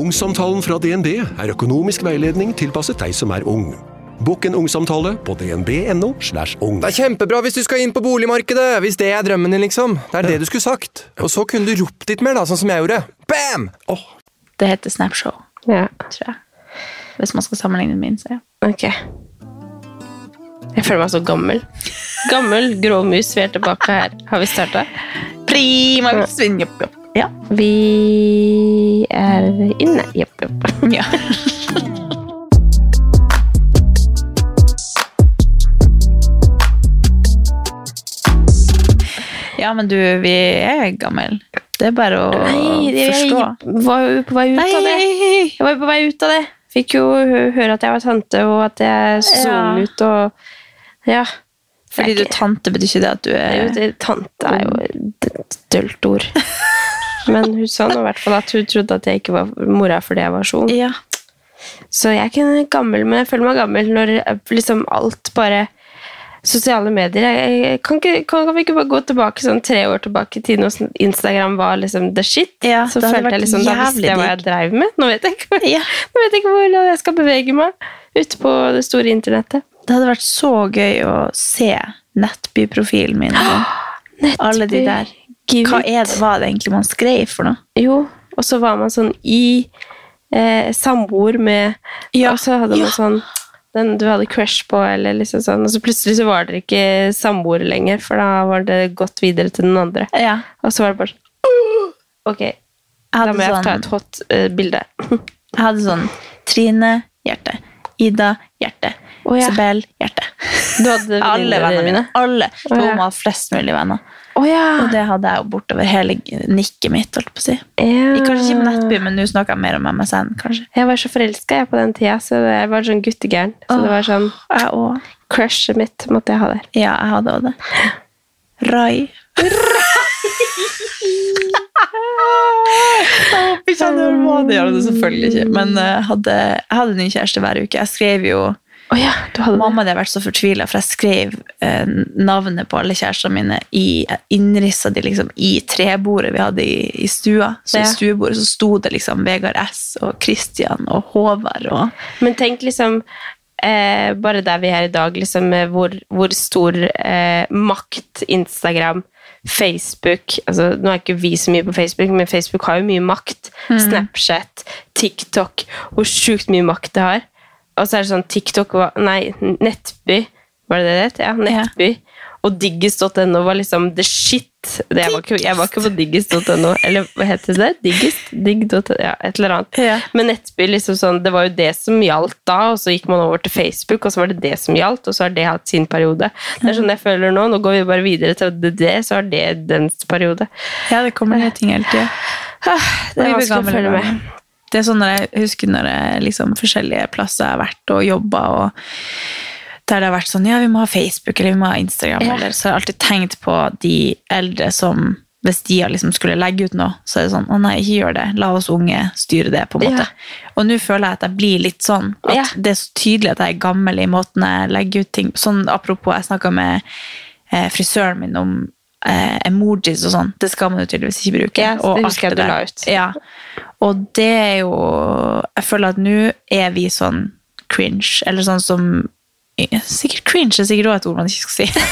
Ungsamtalen fra DNB er økonomisk veiledning tilpasset deg som er ung. Bokk en ungsamtale på dnb.no. slash ung. Det er kjempebra hvis du skal inn på boligmarkedet, hvis det er drømmen din, liksom. Det er det du skulle sagt. Og så kunne du ropt litt mer, da, sånn som jeg gjorde. Bam! Det heter Snapshow, Ja, tror jeg. Hvis man skal sammenligne med min, så ja. ok. Jeg føler meg så gammel. Gammel, grå mus, vi er tilbake her. Har vi starta? Prima jopp. Ja. Vi er inne. Jepp, jepp. ja. Ja, men du, vi er gammel. Det er bare å Nei, det, forstå. jeg var jo på vei ut av det. Jeg var jo på vei ut av det. Fikk jo høre at jeg var tante, og at jeg så Ja. ut, og ja. Fordi du er tante, betyr ikke det at du er jo, det, Tante er jo et dølt ord. Men hun sa nå i hvert fall at hun trodde at jeg ikke var mora fordi jeg var så ung. Ja. Så jeg er ikke gammel, men jeg føler meg gammel når liksom alt bare Sosiale medier jeg, kan, ikke, kan, vi ikke bare gå tilbake sånn tre år tilbake i tiden, når Instagram var liksom the shit? Ja, så følte jeg liksom, Da visste jeg hva jeg dreiv med. Nå vet jeg ikke, hvor- Ja. nå vet jeg ikke hvor jeg skal bevege meg ute på det store internettet. Det hadde vært så gøy å se nettbyprofilen min. og sånn. Alle de der. Hva er det, hva er det egentlig man skrev for noe? Jo, og så var man sånn i eh, samboer med Ja, Og så hadde ja. man sånn den du hadde crush på, eller liksom sånn, og så plutselig så var dere ikke samboere lenger, for da var det gått videre til den andre. Ja. Og så var det bare sånn Ok, da må jeg ta sånn, et hot uh, bilde. jeg hadde sånn Trine, hjerte. Ida, hjerte. Oh, ja. Isabel, hjerte. Du hadde Alle vennene mine. Alle. Oh, ja. Hun hadde flest mulig venner. Å ja. Og det hadde jeg jo bortover hele nikket mitt, holdt på å si. ja. Kanskje ikke med Nettby, men nå snakker jeg mer om MSN, kanskje. Jeg var så forelska på den tida, så jeg var sånn guttegæren. Så det var sånn crushet mitt måtte jeg ha der. Ja, jeg hadde òg det. Rai. Håper ikke. Det selvfølgelig ikke. Men eh, jeg hadde, jeg hadde ny kjæreste hver uke. Jeg skrev jo Å ja, Mamma hadde vært så fortvila, for jeg skrev eh, navnet på alle kjærestene mine i innrissa de liksom i trebordet vi hadde i, i stua. Så Ja. i stuebordet så sto det liksom Vegard S og Christian og Håvard og Men tenk liksom eh, bare der vi er i dag, liksom, hvor, hvor stor eh, makt Instagram, Facebook altså, Nå er ikke vi så mye på Facebook, men Facebook har jo mye makt. Snapchat, TikTok Hvor sjukt mye makt det har. Og så er det sånn TikTok var, Nei, Nettby. Var det det det het? Ja, Nettby. Og diggis.no var liksom the shit. Det, jeg, var ikke, jeg var ikke på diggis.no. Eller hva heter det? Diggis? Digg.no? Ja, et eller annet. Ja. Men Nettby, liksom sånn, det var jo det som gjaldt da, og så gikk man over til Facebook, og så var det det som gjaldt, og så har det hatt sin periode. Det er sånn jeg føler nå. Nå går vi bare videre til det, det så har det dens periode. Ja, det kommer nye ting hele tida. Ah, Det er vanskelig å følge med. Det er sånn når jeg husker når jeg liksom forskjellige plasser jeg har vært og jobba, og der det har vært sånn Ja, vi må ha Facebook eller vi må ha Instagram, Ja. eller så har jeg alltid tenkt på de eldre som hvis de liksom skulle legge ut noe, så er det sånn Å nei, ikke gjør det. La oss unge styre det, på en måte. Og nå føler jeg at jeg blir litt sånn. At Ja. det er så tydelig at jeg er gammel i måten jeg legger ut ting Sånn apropos, jeg snakka med eh, frisøren min om eh, emojis og sånn. Det skal man jo tydeligvis ikke bruke. Det og husker alt jeg du der. la ut. Ja. Og det er jo Jeg føler at nå er vi sånn cringe, eller sånn som Sikkert cringe er sikkert også et ord man ikke skal si.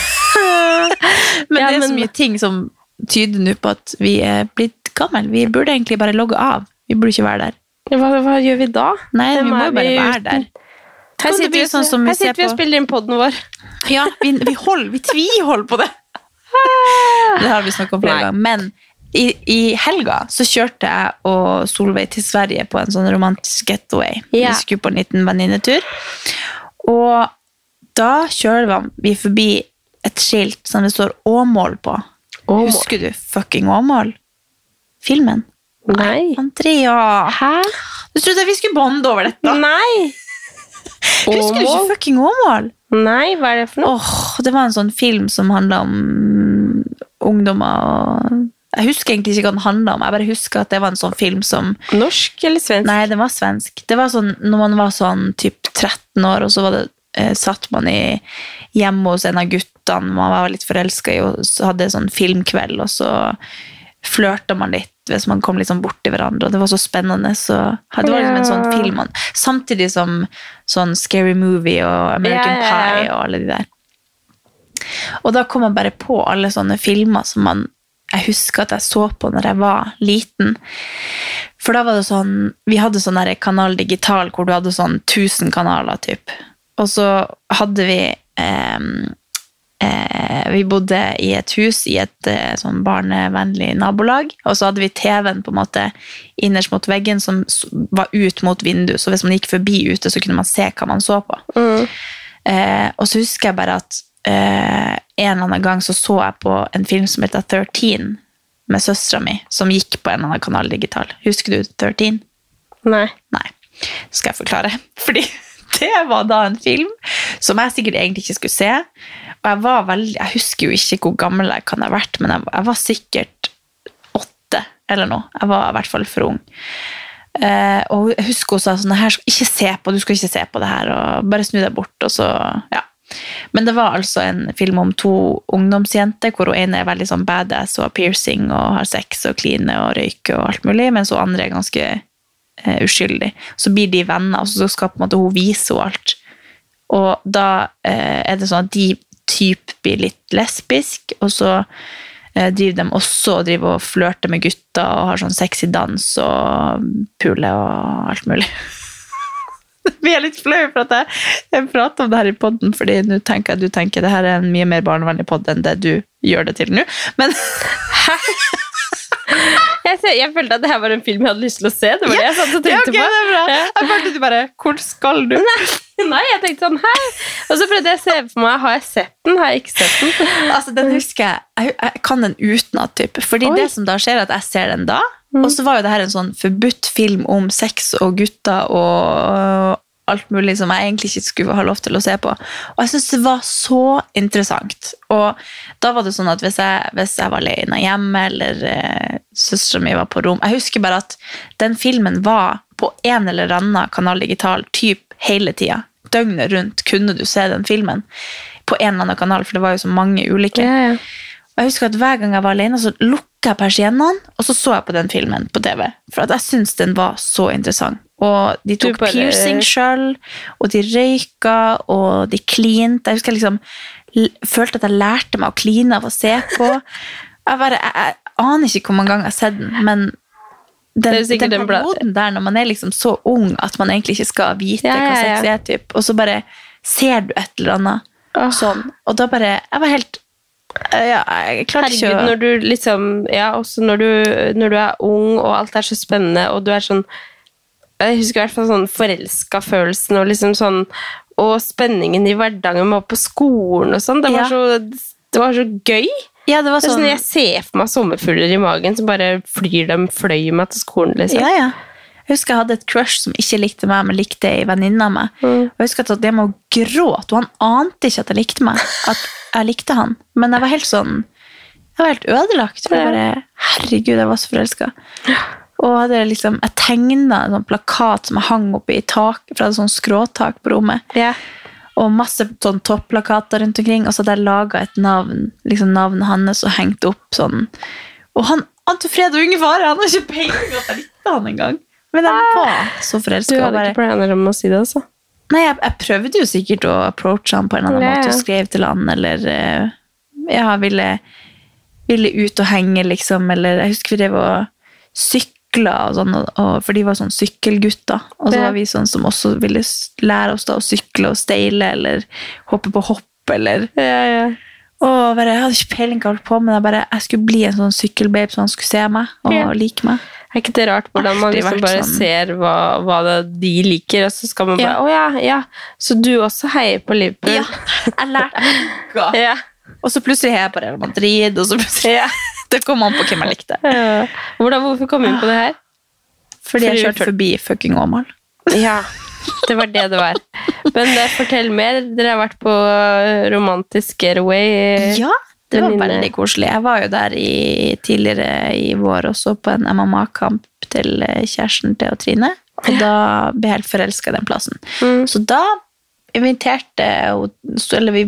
men Ja, det er så mye ting som tyder nå på at vi er blitt gamle. Vi burde egentlig bare logge av. Vi burde ikke være der. Hva, hva gjør vi da? Nei, vi må jo bare vi være uten? der. Her sitter, vi, sånn vi her sitter vi og spiller inn podden vår. Ja, vi, vi, hold, vi tviholder på det. Det har vi snakket om flere ganger. Men i, i helga så kjørte jeg og Solveig til Sverige på en sånn romantisk getaway. Ja. Vi skulle på en liten venninnetur. Og da kjører vi forbi et skilt som det står Åmål på. Åmål. Husker du fucking Åmål? Filmen? Nei. Andrea! Hæ? Du trodde vi skulle bonde over dette? Nei! Husker du ikke fucking Åmål? Nei, hva er det for noe? Oh, det var en sånn film som handla om ungdommer og Jeg husker egentlig ikke hva den handla om, jeg bare husker at det var en sånn film som Norsk eller svensk? Nei, den var svensk. Det var sånn når man var sånn typ 13 år, og så var det, eh, satt man i hjemme hos en av guttene man var litt forelska i, og så hadde sånn filmkveld, og så flørta man litt hvis man kom sånn borti hverandre, og det var så spennende. Så det var liksom en sånn film Samtidig som sånn Scary Movie og American yeah, yeah, yeah. Pie og alle de der. Og da kom man bare på alle sånne filmer som man jeg husker at jeg så på når jeg var liten. For da var det sånn Vi hadde sånn kanal digital hvor du hadde sånn 1000 kanaler, typ. Og så hadde vi ehm, eh, Vi bodde i et hus i et eh, sånn barnevennlig nabolag. Og så hadde vi TV-en på en måte innerst mot veggen som var ut mot vinduet. Så hvis man gikk forbi ute, så kunne man se hva man så på. Eh, og så husker jeg bare at eh, en eller annen gang så så jeg på en film som heter 13 med søstera mi, som gikk på en eller annen kanal digital. Husker du 13? Nei. Nei. Skal jeg forklare? Fordi det var da en film som jeg sikkert egentlig ikke skulle se. Og jeg var veldig, jeg husker jo ikke hvor gammel jeg kan ha vært, men jeg, jeg var sikkert åtte eller noe. Jeg var i hvert fall for ung. Eh, og jeg husker hun sa sånn, her ikke se på, du skal ikke se på det her, og bare snu deg bort, og så, ja. Men det var altså en film om to ungdomsjenter, hvor hun ene er veldig sånn badass og har piercing og har sex og kline og røyke og alt mulig, mens hun andre er ganske eh, uskyldig. Så blir de venner, og så skal på en måte hun vise henne alt. Og da eh, er det sånn at de typ blir litt lesbisk, og så eh, driver de også og driver og flørter med gutter og har sånn sexy dans og puler og alt mulig. Vi er litt flau for at jeg, jeg prater om det her i podden, fordi nå tenker jeg du tenker det her er en mye mer barnevennlig podd enn det du gjør det til nå. Men Jeg, jeg følte at det her var en film jeg hadde lyst til å se. Det var det jeg satt og ja, tenkte ok, det er bra. på. Ja. Jeg følte du bare Hvor skal du? Nei, jeg tenkte sånn, hæ? Og så prøvde jeg å se for meg, har jeg sett den? Har jeg ikke sett den? Altså, den husker jeg. Jeg, jeg kan den utenat, typ. Fordi Oi. det som da skjer, er at jeg ser den da, og så var jo det her en sånn forbudt film om sex og gutter og alt mulig som jeg egentlig ikke skulle ha lov til å se på. Og jeg synes det var så interessant. Og da var det sånn at hvis jeg, hvis jeg var alene hjemme, eller eh, søstera mi var på rom Jeg husker bare at den filmen var på en eller annen kanal digital typ hele tida. Døgnet rundt kunne du se den filmen på en eller annen kanal, for det var jo så mange ulike. Og jeg husker at Hver gang jeg var alene, så lukka jeg persiennene, og så så jeg på den filmen på TV. For at jeg syntes den var så interessant. Og de tok bare- piercing sjøl, og de røyka, og de klinte. Jeg husker jeg liksom følte at jeg lærte meg å kline av å se på. Jeg, bare, jeg, jeg aner ikke hvor mange ganger jeg har sett den, men den, Det er sikkert den den perioden der når man er liksom så ung at man egentlig ikke skal vite Ja, hva ja, hva sex er, typ, og så bare ser du et eller annet oh. sånn. Og da bare Jeg var helt ja, jeg klarte ikke å når du liksom Ja, også når du, når du er ung, og alt er så spennende, og du er sånn Jeg husker i hvert fall sånn forelska følelsen, og liksom sånn Og spenningen i hverdagen med å på skolen og sånn. Det, var Ja. så- det var så gøy. Ja, det var Det er sånn sånn, jeg ser for meg sommerfugler i magen som bare flyr dem, fløy meg til skolen, liksom. Ja, ja. Jeg husker jeg hadde et crush som ikke likte meg, men likte ei venninne av meg. Mm. Og jeg husker at jeg må gråte, og han ante ikke at jeg likte meg. At jeg likte han. Men jeg var helt sånn Jeg var helt ødelagt. For jeg bare, Herregud, jeg var så forelska. Og hadde liksom, jeg tegna en sånn plakat som jeg hang oppe i tak, fra et sånn skråtak på rommet. Ja. Og masse sånn topplakater rundt omkring. Og så hadde jeg laga et navn, liksom navnet hans, og hengt opp sånn. Og han Ante Fred og Unge Fare, han har ikke peiling at jeg likte han engang. Men jeg var så Du hadde ikke planer om å si det, altså? Nei, jeg, jeg prøvde jo sikkert å approache han på en eller annen ja. måte, og skrev til han, eller eh, ja, ville, ville ut og henge, liksom, eller jeg husker vi drev og sykla og sånn, og, og, for de var sånn sykkelgutter, og så var vi sånn som også ville lære oss da å sykle og steile, eller hoppe på hopp, eller Ja, ja. og bare, Jeg hadde ikke peiling hva jeg holdt på med, jeg bare, jeg skulle bli en sånn sykkelbabe så han skulle se meg og Ja. like meg. Er ikke det rart hvordan man liksom bare sånn. ser hva, hva de liker, og så skal man bare Ja. Å ja, ja, så du også heier på Liverpool? Ja, jeg lærte meg Ja. Og så plutselig heier jeg på Real Madrid, og så plutselig Det kom an på hvem jeg likte. Hvordan, hvorfor kom vi inn på det her? Fordi jeg kjørte forbi fucking Åmål. Ja, det var det det var. Men eh, fortell mer. Dere har vært på eh, romantisk getaway. Ja, det var venninne. veldig koselig. Jeg var jo der i, tidligere i vår og så på en MMA-kamp til eh, kjæresten til Trine. Og da ble jeg helt forelska i den plassen. Mm. Så da inviterte Eller vi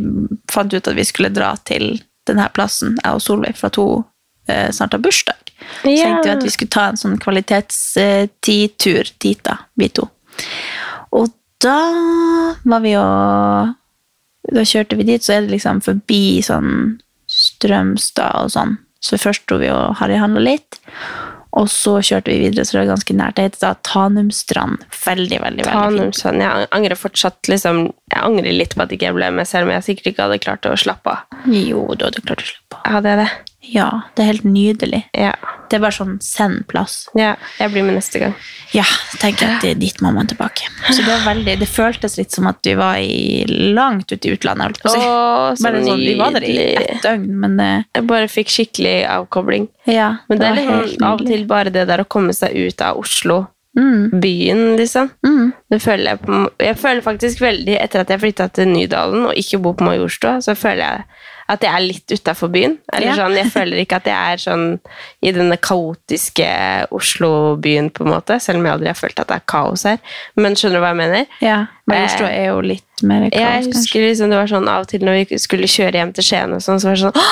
fant ut at vi skulle dra til denne plassen, jeg og Solveig, for at hun eh, snart har bursdag. Så Ja. tenkte vi at vi skulle ta en sånn kvalitetstid-tur dit, da, vi to. Og da var vi jo Da kjørte vi dit, så er det liksom forbi sånn Strømstad og sånn. Så først dro vi og harryhandla litt. Og så kjørte vi videre, så det var ganske nært. Det heter da Tanumstrand. Veldig, veldig, veldig fint. Jeg angrer fortsatt liksom, Jeg angrer litt på at ikke jeg ble med, selv om jeg sikkert ikke hadde klart å slappe av. Jo, du hadde klart å slappe. Hadde jeg det? Ja, det er helt nydelig. Ja. Det er bare sånn send plass. ja. Jeg blir med neste gang. Ja, tenker jeg at det er dit mamma man tilbake. Så det var veldig, det føltes litt som at vi var i, langt ute i utlandet, holdt på å si. Å, så Bare sånn, vi var der i ett døgn, men eh, Jeg bare fikk skikkelig avkobling. ja. Men det er liksom helt av og til bare det der å komme seg ut av Oslo, Mm, byen, liksom. mm. Det føler jeg, jeg føler faktisk veldig, etter at jeg flytta til Nydalen og ikke bor på Majorstua, så føler jeg at jeg er litt utafor byen. Eller Ja. sånn, Jeg føler ikke at jeg er sånn i denne kaotiske Oslo-byen, på en måte, selv om jeg aldri har følt at det er kaos her. Men skjønner du hva jeg mener? Ja, men Oslo er jo litt mer kaos, Jeg kanskje. husker liksom, det var sånn av og til når vi skulle kjøre hjem til Skien, og sånn, så var det sånn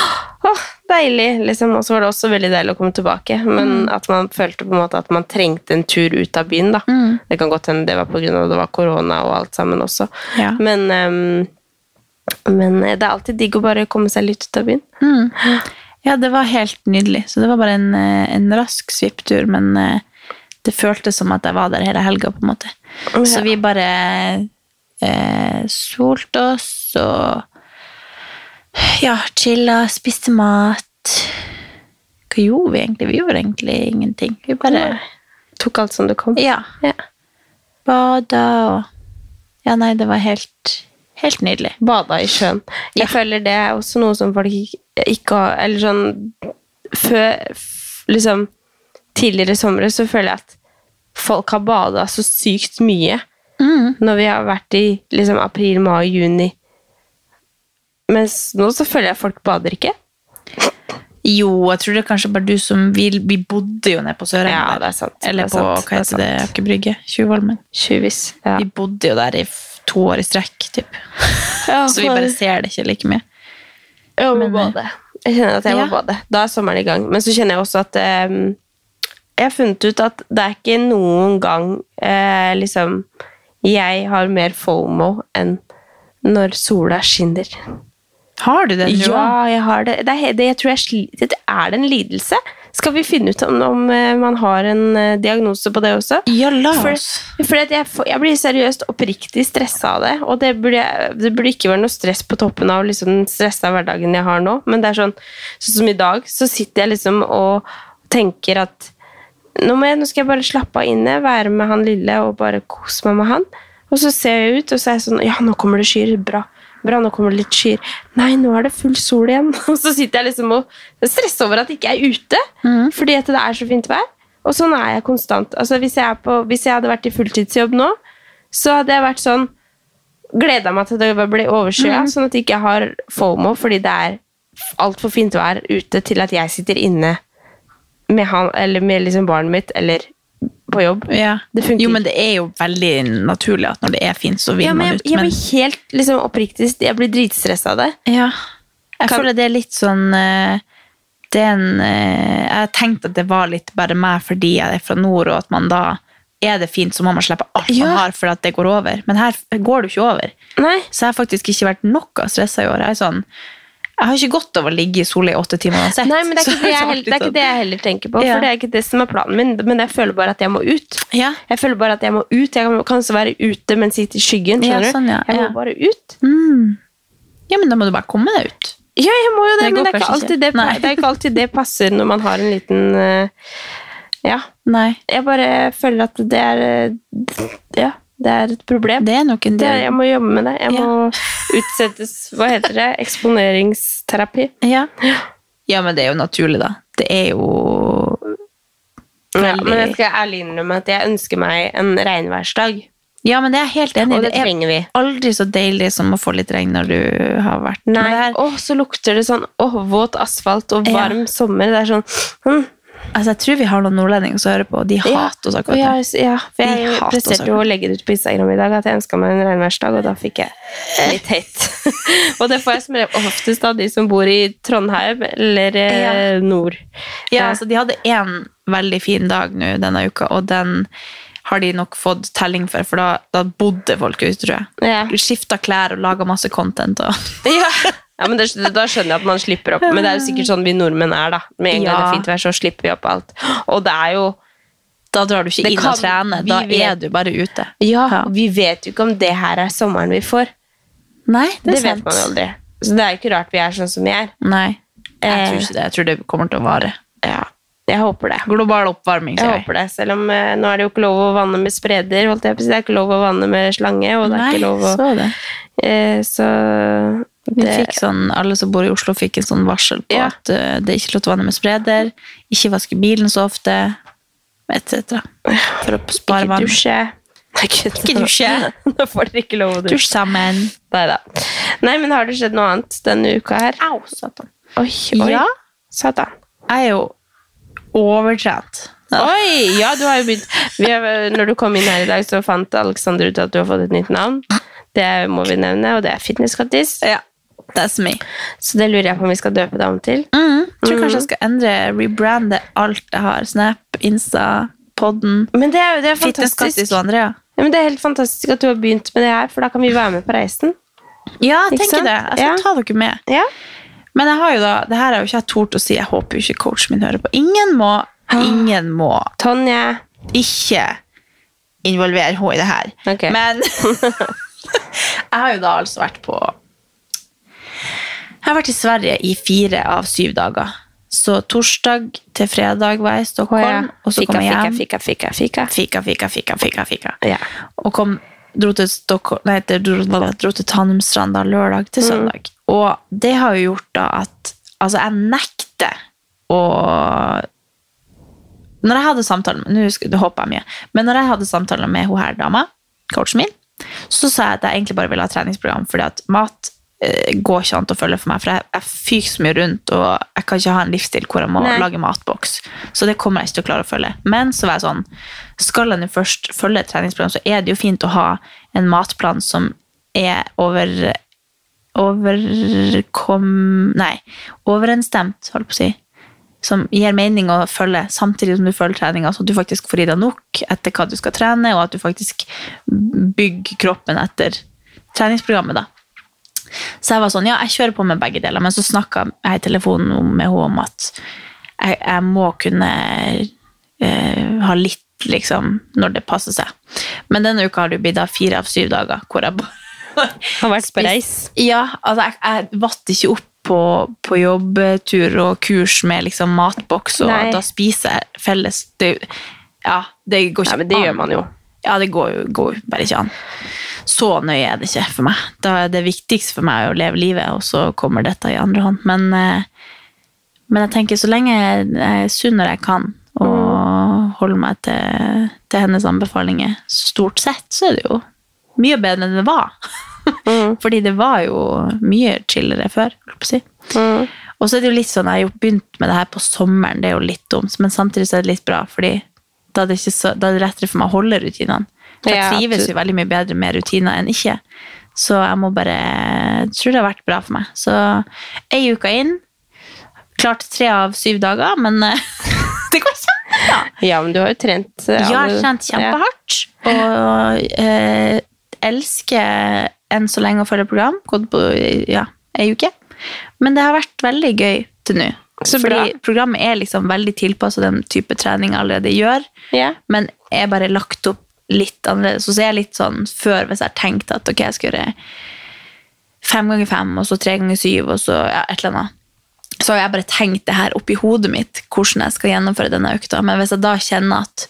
åh, deilig! liksom, Og så var det også veldig deilig å komme tilbake. Men Mm. at man følte på en måte at man trengte en tur ut av byen. da. Mm. Det kan godt hende det var pga. det var korona og alt sammen også. Ja. Men, ehm, men det er alltid digg å bare komme seg litt ut av byen. Mm. Ja, det var helt nydelig. Så det var bare en, eh, en rask svipptur, men eh, det føltes som at jeg var der hele helga, på en måte. Så vi bare eh, solte oss og ja, chilla, spiste mat. Hva gjorde vi egentlig? Vi gjorde egentlig ingenting. Vi bare Tok alt som det kom. ja, Ja. bada og Ja, nei, det var helt, helt nydelig. Bada i sjøen. Jeg føler det er også noe som folk ikke, har Eller sånn Før liksom Tidligere somre så føler jeg at folk har bada så sykt mye. Mm. Når vi har vært i liksom april, mai, juni. Mens nå så føler jeg at folk bader ikke. Jo, jeg tror det er kanskje bare du som vil vi bodde jo nede på Sørøya. Ja, det er sant. Eller Det er på sant, hva er heter det. Aker Brygge? Tjuvholmen. Tjuvis. Ja. Vi bodde jo der i to år i strekk, typ. Så vi bare ser det ikke like mye. Jeg må eh, bade. Jeg kjenner at jeg må ja. bade. Da er sommeren i gang. Men så kjenner jeg også at eh, Jeg har funnet ut at det er ikke noen gang eh, liksom Jeg har mer FOMO enn når sola skinner. Har du det? Ja, jeg har det. det, er, det jeg tror jeg det Er en lidelse? Skal vi finne ut om, om eh, man har en eh, diagnose på det også? Ja, la oss. for at jeg, jeg blir seriøst oppriktig stressa av det. Og det burde, det burde ikke være noe stress på toppen av liksom den stressa hverdagen jeg har nå. Men det er sånn, sånn som i dag, så sitter jeg liksom og tenker at nå, jeg, nå skal jeg bare slappe av inne, være med han lille og bare kose meg med han. Og så ser jeg ut, og så er jeg sånn Ja, nå kommer det skyer. Bra. Bra, nå kommer det litt skyer. Nei, nå er det full sol igjen. Og så sitter jeg liksom og stresser over at jeg ikke er ute, fordi at det er så fint vær. Og sånn er jeg konstant. Altså, hvis, jeg på, hvis jeg hadde vært i fulltidsjobb nå, så hadde jeg vært sånn Gleda meg til det blir overskya, sånn at jeg ikke har FOMO fordi det er altfor fint vær ute til at jeg sitter inne med, han, eller med liksom barnet mitt eller på jobb. Ja. Det funker Jo, men det er jo veldig naturlig at når det er fint, så vil Ja, men man jeg, ut. jeg Men blir helt liksom, oppriktig Jeg blir dritstressa av det. ja. jeg Kan- føler det er litt sånn eh, det er en, eh, Jeg har tenkt at det var litt bare meg fordi jeg er fra nord, og at man da er det fint, så må man slippe alt Ja. man har for at det går over. Men her går det jo ikke over. Nei. Så jeg har faktisk ikke vært noe stressa i år. Jeg er sånn jeg har ikke godt av å ligge i sola i åtte timer uansett. Nei, men det er, det, heller, det er ikke det jeg heller tenker på. Ja. For det er ikke det som er planen min. Men jeg føler bare at jeg må ut. Ja. Jeg føler bare at jeg må ut. Jeg kan, kan også være ute, men sitte i skyggen. Ja, sånn, du? Jeg må bare ut. Mm. ja, men da må du bare komme deg ut. Ja, jeg må jo det, men det er, ikke det er ikke alltid det passer når man har en liten uh, Ja. Nei. Jeg bare føler at det er uh, Ja, det er et problem. Det er nok en Det er, del. jeg må jobbe med det. Jeg Ja. må utsettes Hva heter det? Eksponeringsterapi. Ja. ja, men det er jo naturlig, da. det er jo Ja, veldig men jeg skal ærlig innrømme at jeg ønsker meg en regnværsdag. Ja, men det er jeg helt enig i. Og det Det er trenger vi. aldri så deilig som å få litt regn når du har vært Nei, det her- så lukter det sånn åh, våt asfalt og Ja. varm sommer. Det er sånn hm. Altså, jeg tror vi har noen nordlendinger som hører på, og de hater oss akkurat jeg, ja, for jeg hater presterte jo å legge det ut på Instagram i dag at jeg ønska meg en regnværsdag, og da fikk jeg litt hate. og det får jeg som oftest av de som bor i Trondheim eller ja. nord. Ja, altså, de hadde én veldig fin dag nå denne uka, og den har de nok fått telling for, for da, da bodde folk ute, tror jeg. Ja. Skifta klær og laga masse content. Og. Ja. ja, men det, Da skjønner jeg at man slipper opp. Men det er jo sikkert sånn vi nordmenn er, da. Med en gang det er fint vær, så slipper vi opp alt. Og det er jo Da drar du ikke inn kan- og trener, da vet- er du bare ute. Ja, Ja. vi vet jo ikke om det her er sommeren vi får. Nei, det, Det, vet man jo aldri. Så det er jo ikke rart vi er sånn som vi er. Nei, jeg Eh. tror ikke det. Jeg tror det kommer til å vare. Ja, jeg håper det. Global oppvarming, Jeg sier jeg. håper det, selv om eh, nå er det jo ikke lov å vanne med spreder. Holdt jeg på å si. Det er ikke lov å vanne med slange, og det er Nei, ikke lov å så det. eh, Så Vi fikk sånn, Alle som bor i Oslo, fikk en sånn varsel på Ja. at uh, det er ikke lov til å vanne med spreder, ikke vaske bilen så ofte, etc. For å spare ikke vann. dusje. Nei, Ikke dusje. Nå får dere ikke lov å dusje. Dusj sammen. Neida. Nei, men har det skjedd noe annet denne uka her? Au, satan. Oi, oi. Ja. Satan. Jeg er jo overtrent. Ja. Oi, ja, du har jo begynt. Når du kom inn her i dag, så fant Alexander ut at du har fått et nytt navn. Det må vi nevne, og det er Fitnesskattis. Ja, that's me. Så det lurer jeg på om vi skal døpe deg om til. Mm. Tror kanskje jeg skal endre, rebrande alt jeg har. Snap, Insta, podden, Men det er det er fantastisk. Andrea. Ja, men det er helt fantastisk at du har begynt med det her, for da kan vi være med på reisen. Ja, Ikke tenker det. Jeg skal Ja. ta dere med. Ja. Men jeg har jo da, det her har jo ikke jeg tort å si, jeg håper jo ikke coachen min hører på. Ingen må, ingen må Tonje. ikke involvere henne i det her. Okay. Men jeg har jo da altså vært på Jeg har vært i Sverige i fire av syv dager. Så torsdag til fredag var jeg i Stockholm, oh, ja. og så Fika, kom jeg hjem. fika, fika, fika. Fika, fika, fika, fika, fika. Ja. Og kom, dro til, Stockholm, nei, dro, dro til Tanumstranda lørdag til søndag. Og det har jo gjort da at Altså, jeg nekter å Når jeg hadde samtale med Nå håper jeg mye. Men når jeg hadde samtale med hun her dama, coachen min, så sa jeg at jeg egentlig bare ville ha treningsprogram, fordi at mat går ikke an å følge for meg, for jeg, jeg fyker så mye rundt, og jeg kan ikke ha en livsstil hvor jeg må Nei. lage matboks. Så det kommer jeg ikke til å klare å følge. Men så var jeg sånn, skal jeg nå først følge et treningsprogram, så er det jo fint å ha en matplan som er over overkom... Nei, overensstemt, holdt på å si. Som gir mening å følge, samtidig som du følger treninga, så at du faktisk får i deg nok etter hva du skal trene, og at du faktisk bygger kroppen etter treningsprogrammet. da. Så jeg var sånn, ja, jeg kjører på med begge deler, men så snakka jeg i telefonen med henne om at jeg, jeg må kunne eh, ha litt, liksom, når det passer seg. Men denne uka har det blitt da fire av syv dager hvor jeg bare Har vært på reis. ja, altså jeg, jeg vatt ikke opp på, på jobbtur og kurs med liksom matboks, og Nei. da spiser jeg felles. Det, ja, det går ikke an men det an. gjør man jo. Ja, det går jo bare ikke an. Så nøye er det ikke for meg. Da er det viktigste for meg å leve livet, og så kommer dette i andre hånd. Men, eh, men jeg tenker så lenge jeg er sunn når jeg kan, og holder meg til, til hennes anbefalinger, stort sett, så er det jo mye bedre enn det var. Fordi det var jo mye chillere før, Si. Mm. Og så er det jo litt sånn, jeg har jo begynt med det her på sommeren, det er jo litt dumt, men samtidig så er det litt bra, fordi da er det, så, da er det lettere for meg å holde rutinene. For jeg trives jo veldig mye bedre med rutiner enn ikke. Så jeg må bare, jeg tror det har vært bra for meg. Så ei uke inn, klart tre av syv dager, men eh, det går kjempebra. Ja, men du har jo trent Ja, Jeg har trent kjempehardt, og eh, elsker enn så lenge å følge program. Gått på ja, ei uke. Men det har vært veldig gøy til nå. Så Fordi bra. programmet er liksom veldig tilpasset den type trening jeg allerede gjør, yeah. men er bare lagt opp litt annerledes. Og så er jeg litt sånn før, hvis jeg har tenkt at ok, jeg skal gjøre fem ganger fem, og så tre ganger syv, og så ja, et eller annet. Så har jeg bare tenkt det her oppi hodet mitt, hvordan jeg skal gjennomføre denne økta. Men hvis jeg da kjenner at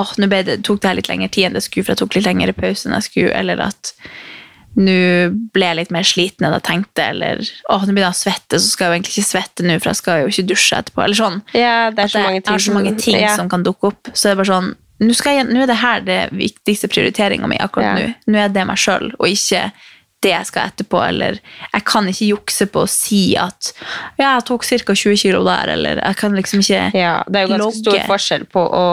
åh, nå det, tok det her litt lengre tid enn det skulle, for jeg tok litt lengre pause enn jeg skulle, eller at nå ble jeg litt mer sliten enn jeg tenkte, eller åh, nå begynner jeg å svette, så skal jeg jo egentlig ikke svette nå, for jeg skal jo ikke dusje etterpå, eller sånn. Ja, det er så det, mange ting, har så mange ting ja. som kan dukke opp. Så det er bare sånn, nå, jeg, nå er det her det viktigste prioriteringa mi akkurat Ja. nå. Nå er det meg sjøl, og ikke det jeg skal etterpå. Eller jeg kan ikke jukse på å si at ja, jeg tok ca. 20 kilo der, eller jeg kan liksom ikke logge. Ja, det er jo ganske logge. stor forskjell på å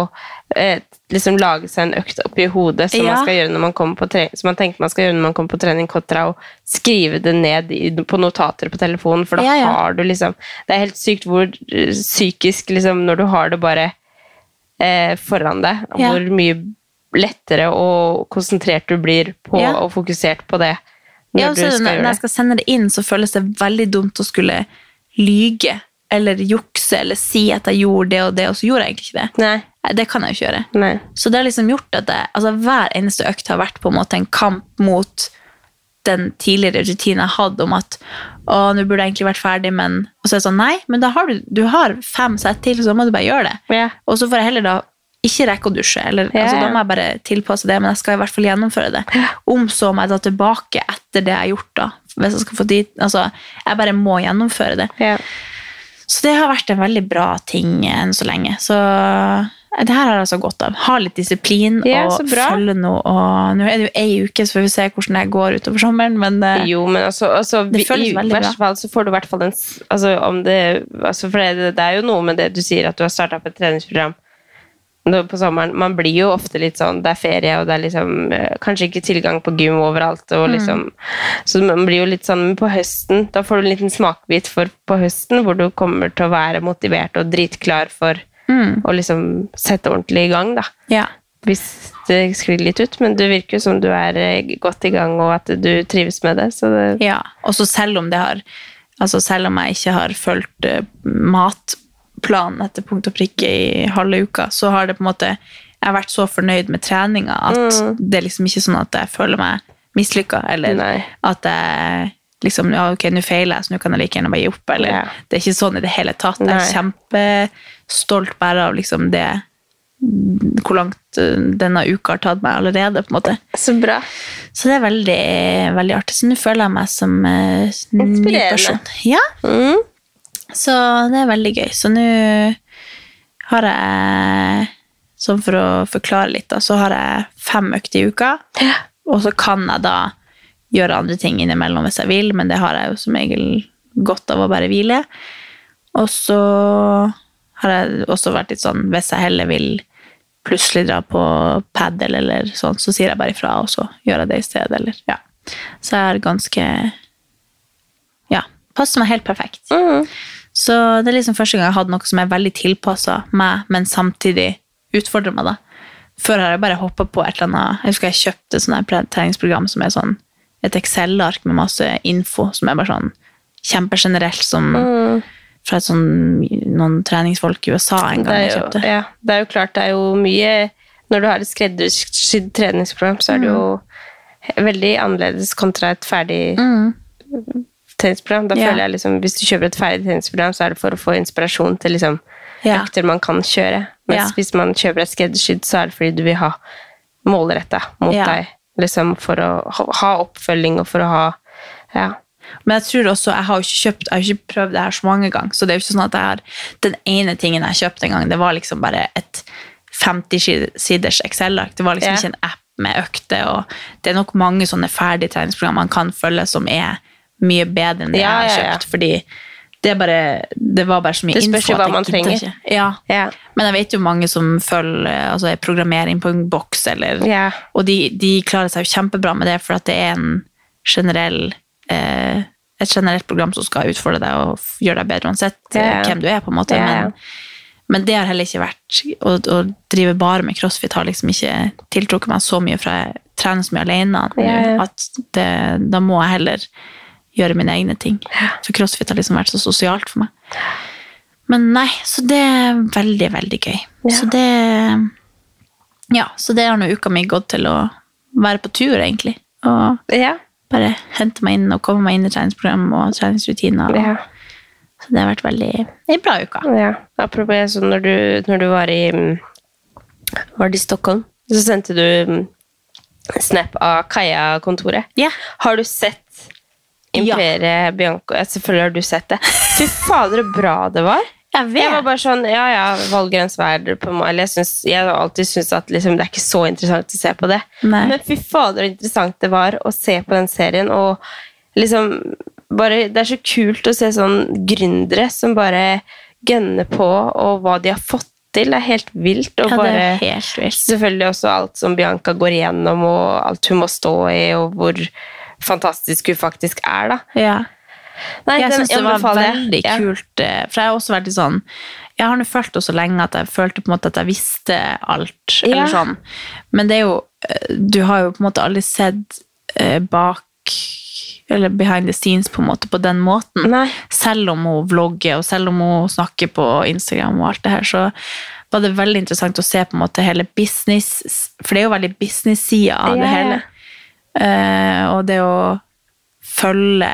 eh, liksom lage seg en økt oppi hodet som, Ja. man skal gjøre når man kommer på trening, som man tenker man skal gjøre når man kommer på trening, kontra å skrive det ned i, på notater på telefonen, for da Ja, ja. har du liksom Det er helt sykt hvor eh, psykisk liksom, Når du har det bare eh, foran deg, Ja. hvor mye lettere og konsentrert du blir på Ja. og fokusert på det når Ja, du skal når når jeg skal sende det inn, så føles det veldig dumt å skulle lyge eller jukse eller si at jeg gjorde det og det, og så gjorde jeg egentlig ikke det. Nei. Det kan jeg jo ikke gjøre. Nei. Så det har liksom gjort at jeg, altså hver eneste økt har vært på en måte en kamp mot den tidligere rutinen jeg hadde om at å, nå burde jeg egentlig vært ferdig, men Og så er det sånn, nei, men da har du, du har fem sett til, så må du bare gjøre det. Yeah. Og så får jeg heller da ikke rekke å dusje, eller yeah. altså, da må jeg bare tilpasse det, men jeg skal i hvert fall gjennomføre det. Om så må jeg da tilbake etter det jeg har gjort, da. Hvis jeg skal få dit, altså, jeg bare må gjennomføre det. Yeah. Så det har vært en veldig bra ting enn så lenge. Så det her har jeg altså godt av. Ha litt disiplin Ja, og følge noe. Og nå er det jo ei uke, så får vi se hvordan det går utover sommeren. Men eh, Jo, men altså, altså Det vi- føles i veldig verste fall så får du i hvert fall en altså, om det, altså, For det, det er jo noe med det du sier, at du har starta opp et treningsprogram på sommeren. Man blir jo ofte litt sånn Det er ferie, og det er liksom eh, kanskje ikke tilgang på gym overalt. Mm. Og liksom, Så man blir jo litt sånn på høsten, da får du en liten smakebit for på høsten, hvor du kommer til å være motivert og dritklar for Mm. Og liksom sette ordentlig i gang, da ja. hvis det sklir litt ut, men det virker jo som du er eh, godt i gang, og at du trives med det. Så det ja. Og så selv om det har Altså selv om jeg ikke har fulgt eh, matplanen etter punkt og prikke i halve uka, så har det på en måte Jeg har vært så fornøyd med treninga at det er liksom ikke sånn at jeg føler meg mislykka, eller Nei. at jeg liksom Ja, ok, nå feiler jeg, så nå kan jeg like gjerne bare gi opp, eller Ja. Det er ikke sånn i det hele tatt. Jeg er Nei. kjempestolt bare av liksom det hvor langt eh, denne uka har tatt meg allerede, på en måte. Så bra. Så det er veldig, veldig artig. Så nå føler jeg meg som eh, ny person. Ja. Mm. Så det er veldig gøy. Så nå har jeg, sånn for å forklare litt, da, så har jeg fem økter i uka. Og så kan jeg da gjøre andre ting innimellom hvis jeg vil, men det har jeg jo som regel godt av å bare hvile. Og så har jeg også vært litt sånn, hvis jeg heller vil plutselig dra på padel eller sånn, så sier jeg bare ifra, og så gjør jeg det i stedet, eller ja. Så jeg er ganske Ja, passer meg helt perfekt. Mm. Så det er liksom første gang jeg har hatt noe som er veldig tilpassa meg, men samtidig utfordrer meg. da. Før har jeg bare hoppa på et eller annet Jeg husker jeg kjøpte et treningsprogram som er sånn et Excel-ark med masse info, som er bare sånn kjempegenerelt, som fra et sånn, noen treningsfolk i USA en gang jo, kjøpte. ja, det er jo klart, det er jo mye Når du har et skreddersydd treningsprogram, så er det jo veldig annerledes kontra et ferdig treningsprogram. Da Ja. føler jeg liksom, Hvis du kjøper et ferdig treningsprogram, så er det for å få inspirasjon til liksom, Ja. økter man kan kjøre. Mens Ja. hvis man kjøper et skreddersydd, så er det fordi du vil ha målretta mot Ja. deg. Liksom for å ha, ha oppfølging og for å ha Ja. Men jeg tror også, jeg har jo ikke kjøpt, jeg har ikke prøvd det her så mange ganger, så det er jo ikke sånn at jeg har, den ene tingen jeg kjøpte en gang, det var liksom bare et 50-siders Excel-ark. Det var liksom Ja. ikke en app med økter, og det er nok mange sånne ferdige treningsprogram man kan følge som er mye bedre enn det Ja, jeg har ja, ja. kjøpt, fordi det, bare, det var bare så mye Det spørs jo hva man trenger. Ja. Yeah. Men jeg vet jo mange som følger altså, programmering på en boks, eller, yeah. og de, de klarer seg jo kjempebra med det, for det er en generell, eh, et generelt program som skal utfordre deg og gjøre deg bedre uansett ja. hvem du er, på en måte. Men, men det har heller ikke vært Å, å drive bare med crossfit har liksom ikke tiltrukket meg så mye, for jeg trener så mye alene at det, da må jeg heller gjøre mine egne ting. For crossfit har liksom vært så sosialt for meg. Men nei, så det er veldig, veldig gøy. Så det Ja, så det har nå uka mi gått til å være på tur, egentlig. Og ja. bare hente meg inn og komme meg inn i treningsprogram og treningsrutiner. Og, ja. Så det har vært veldig ei bra uke. Ja, apropos så når du, når du var i var det i Stockholm, så sendte du mm, snap av Kaja-kontoret. Ja. Har du sett Imperiet Bianco? Ja, selvfølgelig har du sett det. Fy fader, så bra det var. Jeg vet. Jeg var bare sånn, ja ja, valgrens verd på meg. Eller jeg, synes, jeg har alltid syntes at liksom, det er ikke så interessant å se på det. Nei. Men fy fader, så interessant det var å se på den serien. Og liksom bare, Det er så kult å se sånn gründere som bare gønner på, og hva de har fått til. Det er helt vilt. Og Ja, bare, helt vilt. Selvfølgelig også alt som Bianca går igjennom, og alt hun må stå i, og hvor fantastisk hun faktisk er, da. Ja. Nei, jeg syns det var veldig Ja. kult. eh, For jeg har også vært litt sånn Jeg har nå følt det så lenge at jeg følte på en måte at jeg visste alt. Ja. Eller sånn. Men det er jo eh, Du har jo på en måte aldri sett eh, bak Eller behind the scenes på en måte på den måten. Nei. Selv om hun vlogger, og selv om hun snakker på Instagram og alt det her, så var det veldig interessant å se på en måte hele business For det er jo veldig business-sida av det Ja, ja. hele. Eh, og det å følge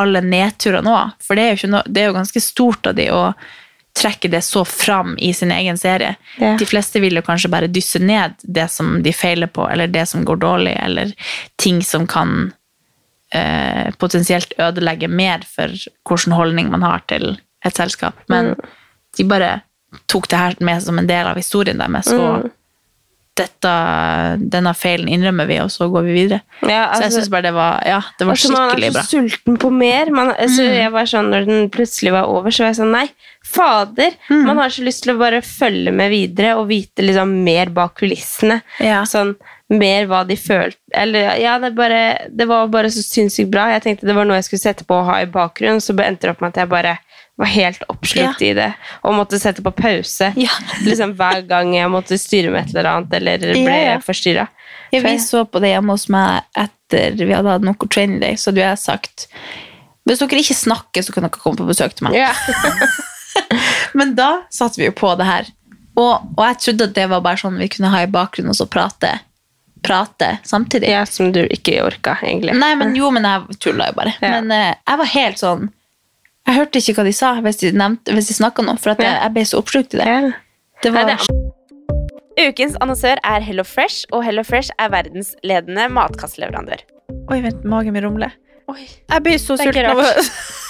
alle nedturene òg. For det er, jo noe, det er jo ganske stort av de å trekke det så fram i sin egen serie. Ja. De fleste vil jo kanskje bare dysse ned det som de feiler på, eller det som går dårlig, eller ting som kan eh, potensielt ødelegge mer for hvilken holdning man har til et selskap. Men de bare tok det her med som en del av historien deres, og dette, denne feilen innrømmer vi, og så går vi videre. Ja, så jeg altså- syns bare det var, ja, det var Altså, man skikkelig er bra. så sulten på mer. Man, altså, Mm. jeg var sånn, når den plutselig var over, så var jeg sånn Nei, fader! Mm. Man har så lyst til å bare følge med videre og vite liksom mer bak kulissene. Ja. Sånn mer hva de følte Eller ja, det, bare, det var bare så sinnssykt bra. Jeg tenkte det var noe jeg skulle sette på å ha i bakgrunnen, så endte det opp med at jeg bare var helt oppslukt i det og måtte sette på pause Ja. liksom hver gang jeg måtte styre med et eller annet eller ble Ja, ja. forstyrra. Ja, vi så på det hjemme hos meg etter vi hadde hatt noe training day, så hadde jeg sagt hvis dere ikke snakker, så kan dere komme på besøk til meg. Ja. Men da satte vi jo på det her. Og, og jeg trodde at det var bare sånn vi kunne ha i bakgrunnen og så prate, prate samtidig. ja, som du ikke orka, egentlig. Nei, men jo, men jeg tulla jo bare. Ja. Men uh, jeg var helt sånn Jeg hørte ikke hva de sa hvis de, nevnte- hvis de snakka noe, for jeg, jeg ble så oppslukt i det. Det var Ukens annonsør er Hello Fresh, og Hello Fresh er verdensledende matkastleverandør. Oi, vent, magen min rumler. Jeg blir så sulten av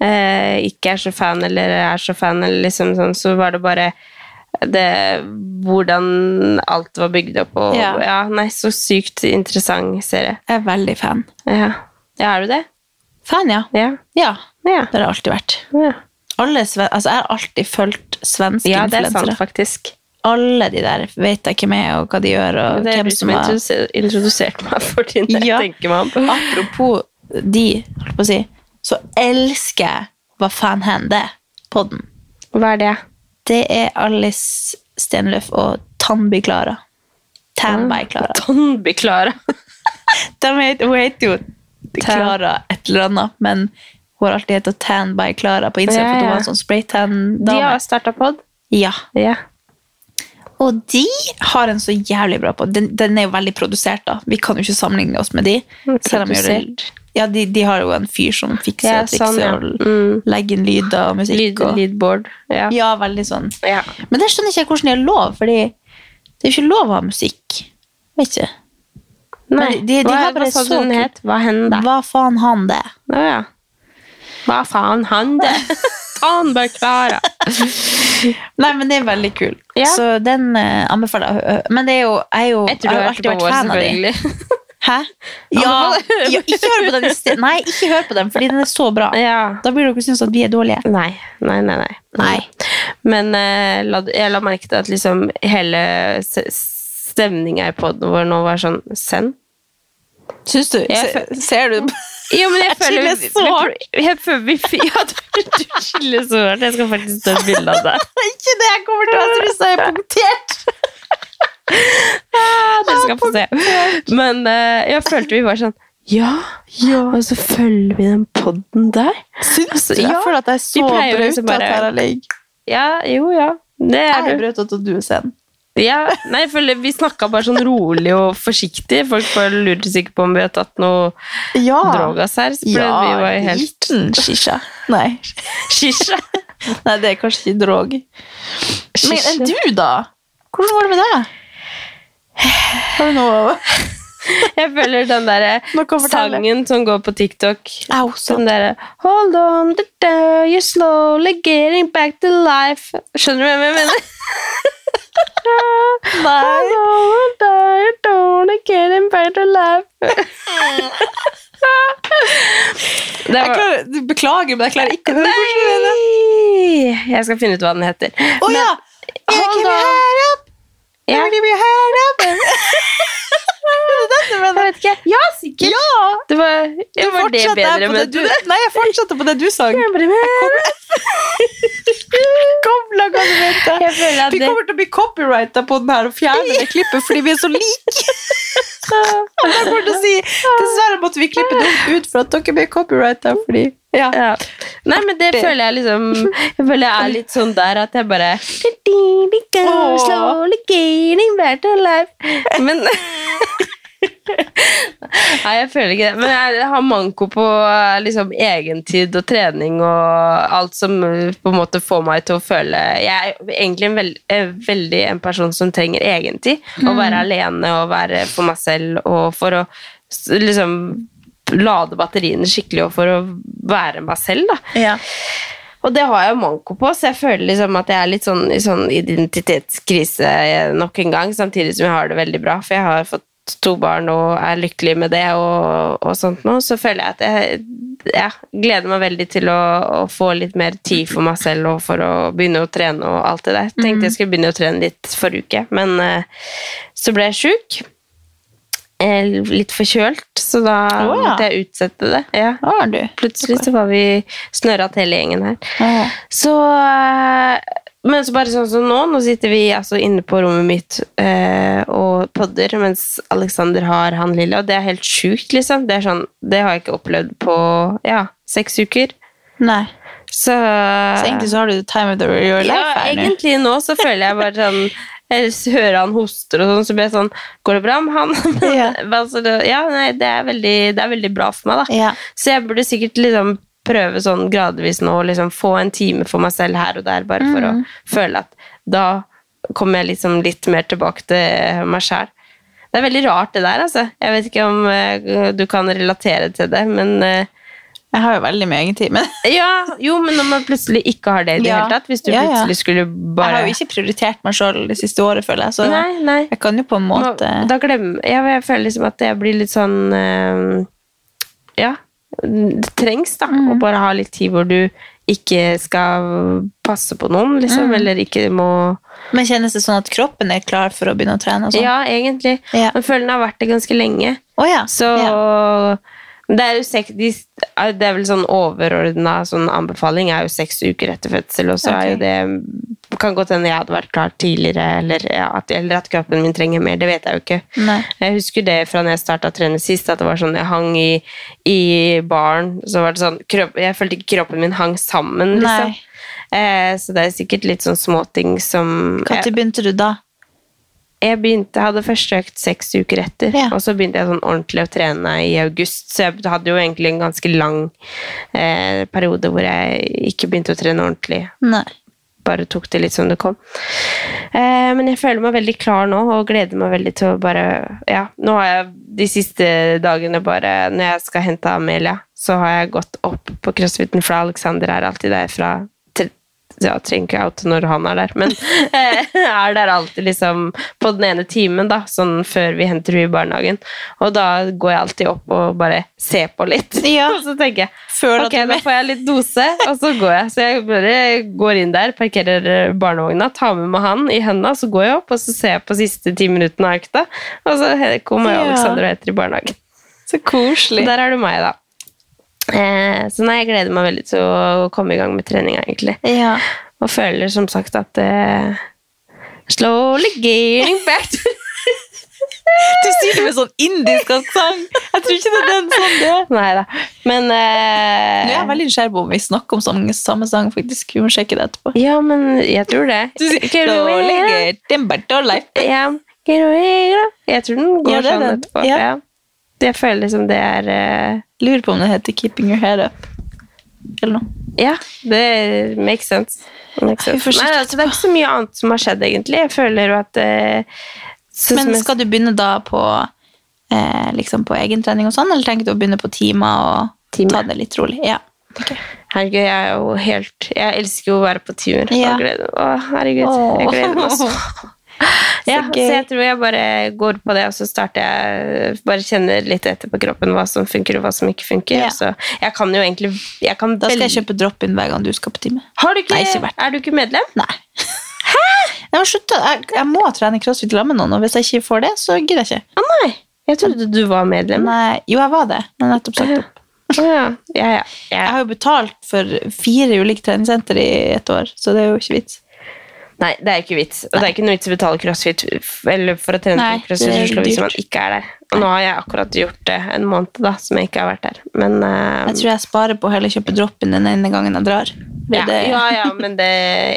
eh, ikke er så fan, eller er så fan, eller liksom sånn, så var det bare det, hvordan alt var bygd opp. Og, ja. Ja. nei, så sykt interessant serie. Jeg er veldig fan. Ja, ja er du det? Fan, ja. Ja. Ja, Ja. det har jeg alltid vært. ja. Alle altså, jeg har alltid fulgt svenske ja det er sant, influensere. faktisk. Alle de der vet jeg hvem er, og hva de gjør, og Det hvem som har introduserte introdusert meg for din, Ja. tenker meg om. Apropos de, holdt på å si, så elsker jeg Hva faen hender? Podden. Hva er det? Det er Alice Stenløf og Tannby Klara. Tanby Klara. Tannby Klara. Hun heter jo Klara et eller annet, men hun har alltid hett Tanby Klara på Instagram, Ja, for hun var en sånn De spraytan-dame. har starta pod. Ja. Ja. Og de har en så jævlig bra pod. Den, den er jo veldig produsert, da. Vi kan jo ikke sammenligne oss med de. Selv om vi gjør det- Ja, de, de har jo en fyr som fikser Ja, og trikser sånn, ja. og Mm. legger inn lyder og musikk. Lyd, og, leadboard. Ja. ja, veldig sånn. Ja. Men det skjønner ikke jeg hvordan de har lov, fordi det er jo ikke lov å ha musikk. Vet ikke. Nei, de- de hva, hva så den het? Hva hender? Hva faen han det? Å ja. Hva faen han det? Tannby Klara. Nei, men det er veldig kul. Så den uh, anbefaler jeg. Men det er jo, jeg er jo Jeg tror jeg du har alltid vært fan av de. Hæ? Ja, ja, ikke hør på den. Nei, ikke hør på den, fordi den er så bra. Ja. Da blir dere synes at vi er dårlige. Nei, nei, nei. nei. Nei. Men eh, la, jeg la merke til at liksom hele stemninga i poden vår nå var sånn send. Syns du? Jeg Se, ser du? Jo, men jeg, Jeg føler skiller vi, så vi, jeg Ja, du, du skiller så hardt. Jeg skal faktisk ta et bilde av deg. ikke det jeg kommer til å ha trusa er punktert. Dere skal få se. Men uh, jeg følte vi var sånn ja, ja. og så følger vi den podden der. Syns du? Jeg føler at det er så at jo liksom her jeg ligger. Ja, jo, ja. Det Jeg er er du. brautete, og du er sen. Ja, nei, jeg Vi snakka bare sånn rolig og forsiktig. Folk bare lurte sikkert på om vi har tatt noe Ja. drogas her. For Ja, vi var helt liten shisha. Nei. Shisha. Nei, det er kanskje ikke drog. Men Shisha. Men du, da? Hvordan var det med deg? Noe Jeg føler den derre fortelle? sangen som går på TikTok. Au. Den derre Hold on, da, da, you're slowly getting back to life. Skjønner du hvem jeg mener? Nei. On, da, you're slowly getting back to life. Var, klarer, beklager, men jeg klarer ikke å høre hvordan du mener. Jeg skal finne ut hva den heter. Å ja! hold on. Ja. Jeg vet ikke. Ja, sikkert. Ja! Det var, ja, var det bedre det du, Nei, jeg fortsatte på det du sang. Kom, la mente. Jeg Vi kommer til å bli copyrighta på den her og fjerne det klippet fordi vi er så like. Jeg å si Dessverre måtte vi klippe det ut for at dere blir copyrighta. Fordi ja. ja. Nei, men det føler jeg liksom Jeg føler jeg er litt sånn der at jeg bare. Men Nei, jeg føler ikke det. Men jeg har manko på eh, liksom, egentid og trening og alt som eh, på en måte får meg til å føle Jeg er egentlig en veld, eh, veldig en person som trenger egentid. Å være alene og være for meg selv og for å liksom lade batteriene skikkelig og for å være meg selv, da. Ja. Og det har jeg manko på, så jeg føler liksom at jeg er litt sånn i sånn identitetskrise nok en gang, samtidig som jeg har det veldig bra, for jeg har fått to barn og er lykkelig med det og, og sånt nå, så føler jeg at jeg ja, gleder meg veldig til å, å få litt mer tid for meg selv og for å begynne å trene og alt det der. Tenkte jeg skulle begynne å trene litt forrige uke, men uh, så ble jeg sjuk. Eh, Litt forkjølt, så da oh, ja. måtte jeg utsette det. Ja. Oh? Plutselig så var vi snørret hele gjengen her. Oh, Så eh, Men så bare sånn som nå, nå sitter vi altså inne på rommet mitt eh, og podder mens Alexander har han lille, og det er helt sjukt, liksom. Det, sånn, det har jeg ikke opplevd på ja, seks uker. Nei. Så, Så egentlig så har du the time of the, your life ja, her nå. egentlig nå så føler jeg bare sånn Jeg hører han hoster og sånn, så blir jeg sånn Går det bra med han? Ja. altså, det, ja, nei, det er, veldig, det er veldig bra for meg, da. Ja. Så jeg burde sikkert liksom prøve sånn gradvis nå, å liksom få en time for meg selv her og der, bare for Mm. å føle at da kommer jeg liksom litt mer tilbake til meg sjæl. Det er veldig rart, det der, altså. Jeg vet ikke om eh, du kan relatere til det, men eh, Jeg har jo veldig mye egentid, men Ja, jo, men når man plutselig ikke har det i det Ja. hele tatt, hvis du Ja, ja. plutselig skulle bare jeg har jo ikke prioritert meg sjøl det siste året, føler jeg. Så Nei, nei. jeg kan jo på en måte Nå- Da glemmer jeg, jeg føler liksom at jeg blir litt sånn uh, Ja, det trengs da Mm. å bare ha litt tid hvor du ikke skal passe på noen, liksom, Mm. eller ikke må Men kjennes det sånn at kroppen er klar for å begynne å trene? Og sånn? Ja, egentlig. Ja. Men føler den har vært det ganske lenge. Oh, ja. Så ja. Det er seks, de, det er vel sånn overordna sånn anbefaling er jo seks uker etter fødsel, og så er jo det Kan godt hende jeg hadde vært klar tidligere, eller, ja, at, eller at kroppen min trenger mer. Det vet jeg jo ikke. Nei. Jeg husker det fra når jeg starta å trene sist, at det var sånn jeg hang i, i baren. Så var det sånn kropp, Jeg følte ikke kroppen min hang sammen, liksom. Eh, så det er sikkert litt sånn småting som Når begynte du da? Jeg begynte, hadde første økt seks uker etter, Ja. og så begynte jeg sånn ordentlig å trene i august. Så jeg hadde jo egentlig en ganske lang eh, periode hvor jeg ikke begynte å trene ordentlig. Nei. Bare tok det litt som det kom. Eh, men jeg føler meg veldig klar nå, og gleder meg veldig til å bare Ja, nå har jeg de siste dagene bare Når jeg skal hente Amelia, så har jeg gått opp på crossfiten, for Alexander er alltid der fra ja, trenger ikke out når han er der, men er der alltid liksom på den ene timen, da, sånn før vi henter henne i barnehagen. Og da går jeg alltid opp og bare ser på litt. Ja. Og så tenker jeg ok, da får jeg litt dose, og så går jeg. Så jeg bare går inn der, parkerer barnevogna, tar med meg han i henda, så går jeg opp, og så ser jeg på siste ti minuttene av økta, og så kommer Alexander og heter i barnehagen. Så koselig. Der er du meg, da. Eh, så nei, jeg gleder meg veldig til å komme i gang med treninga, egentlig. Ja. Og føler som sagt at eh, Slowly getting back to Du sier det med sånn indisk aksent. Jeg tror ikke det er den sånn det er. Nei da. Men Nå eh, er jeg veldig nysgjerrig på om vi snakker om samme, samme sang, faktisk. Vi må sjekke det etterpå. Ja, men jeg tror det. Du sier slowly away, back to life». Ja. Jeg tror den går Ja, sånn etterpå. Ja. Ja. Jeg føler liksom det er uh, Lurer på om det heter Keeping Your Head Up. Eller noe. Ja, det makes sense. Makes sense. Nei, altså, det er ikke så mye annet som har skjedd, egentlig. Jeg føler jo at uh, Men skal du begynne da på, uh, liksom på egentrening og sånn, eller tenker du å begynne på timer og Time. ta det litt rolig? Ja. Herregud, jeg er jo helt Jeg elsker jo å være på tur. Ja. Å, herregud. Jeg gleder meg så. Ja, så jeg tror jeg bare går på det, og så starter jeg Bare kjenner litt etter på kroppen hva som funker, og hva som ikke funker. Ja. Så jeg kan jo egentlig kan Da skal jeg kjøpe drop-in hver gang du skal på time. Har du ikke, Nei, ikke. Er du ikke medlem? Nei. Hæ? Jeg, må slutte. jeg, jeg må trene crossfit sammen med noen, og hvis jeg ikke får det, så gidder jeg ikke. Å nei! Jeg trodde du var medlem. Nei, jo, jeg var det, men nettopp sagt opp. Ja. Ja, ja. Jeg har jo betalt for fire ulike treningssenter i et år, så det er jo ikke vits. Nei, det er ikke vits. Og det er ikke noe vits å betale crossfit eller for å trene Nei, på crossfit Oslo hvis man ikke er der. Og nå har jeg akkurat gjort det en måned da, som jeg ikke har vært der. Men uh, Jeg tror jeg sparer på å heller kjøpe drop-in den ene gangen jeg drar. Ja, ja, ja, men det,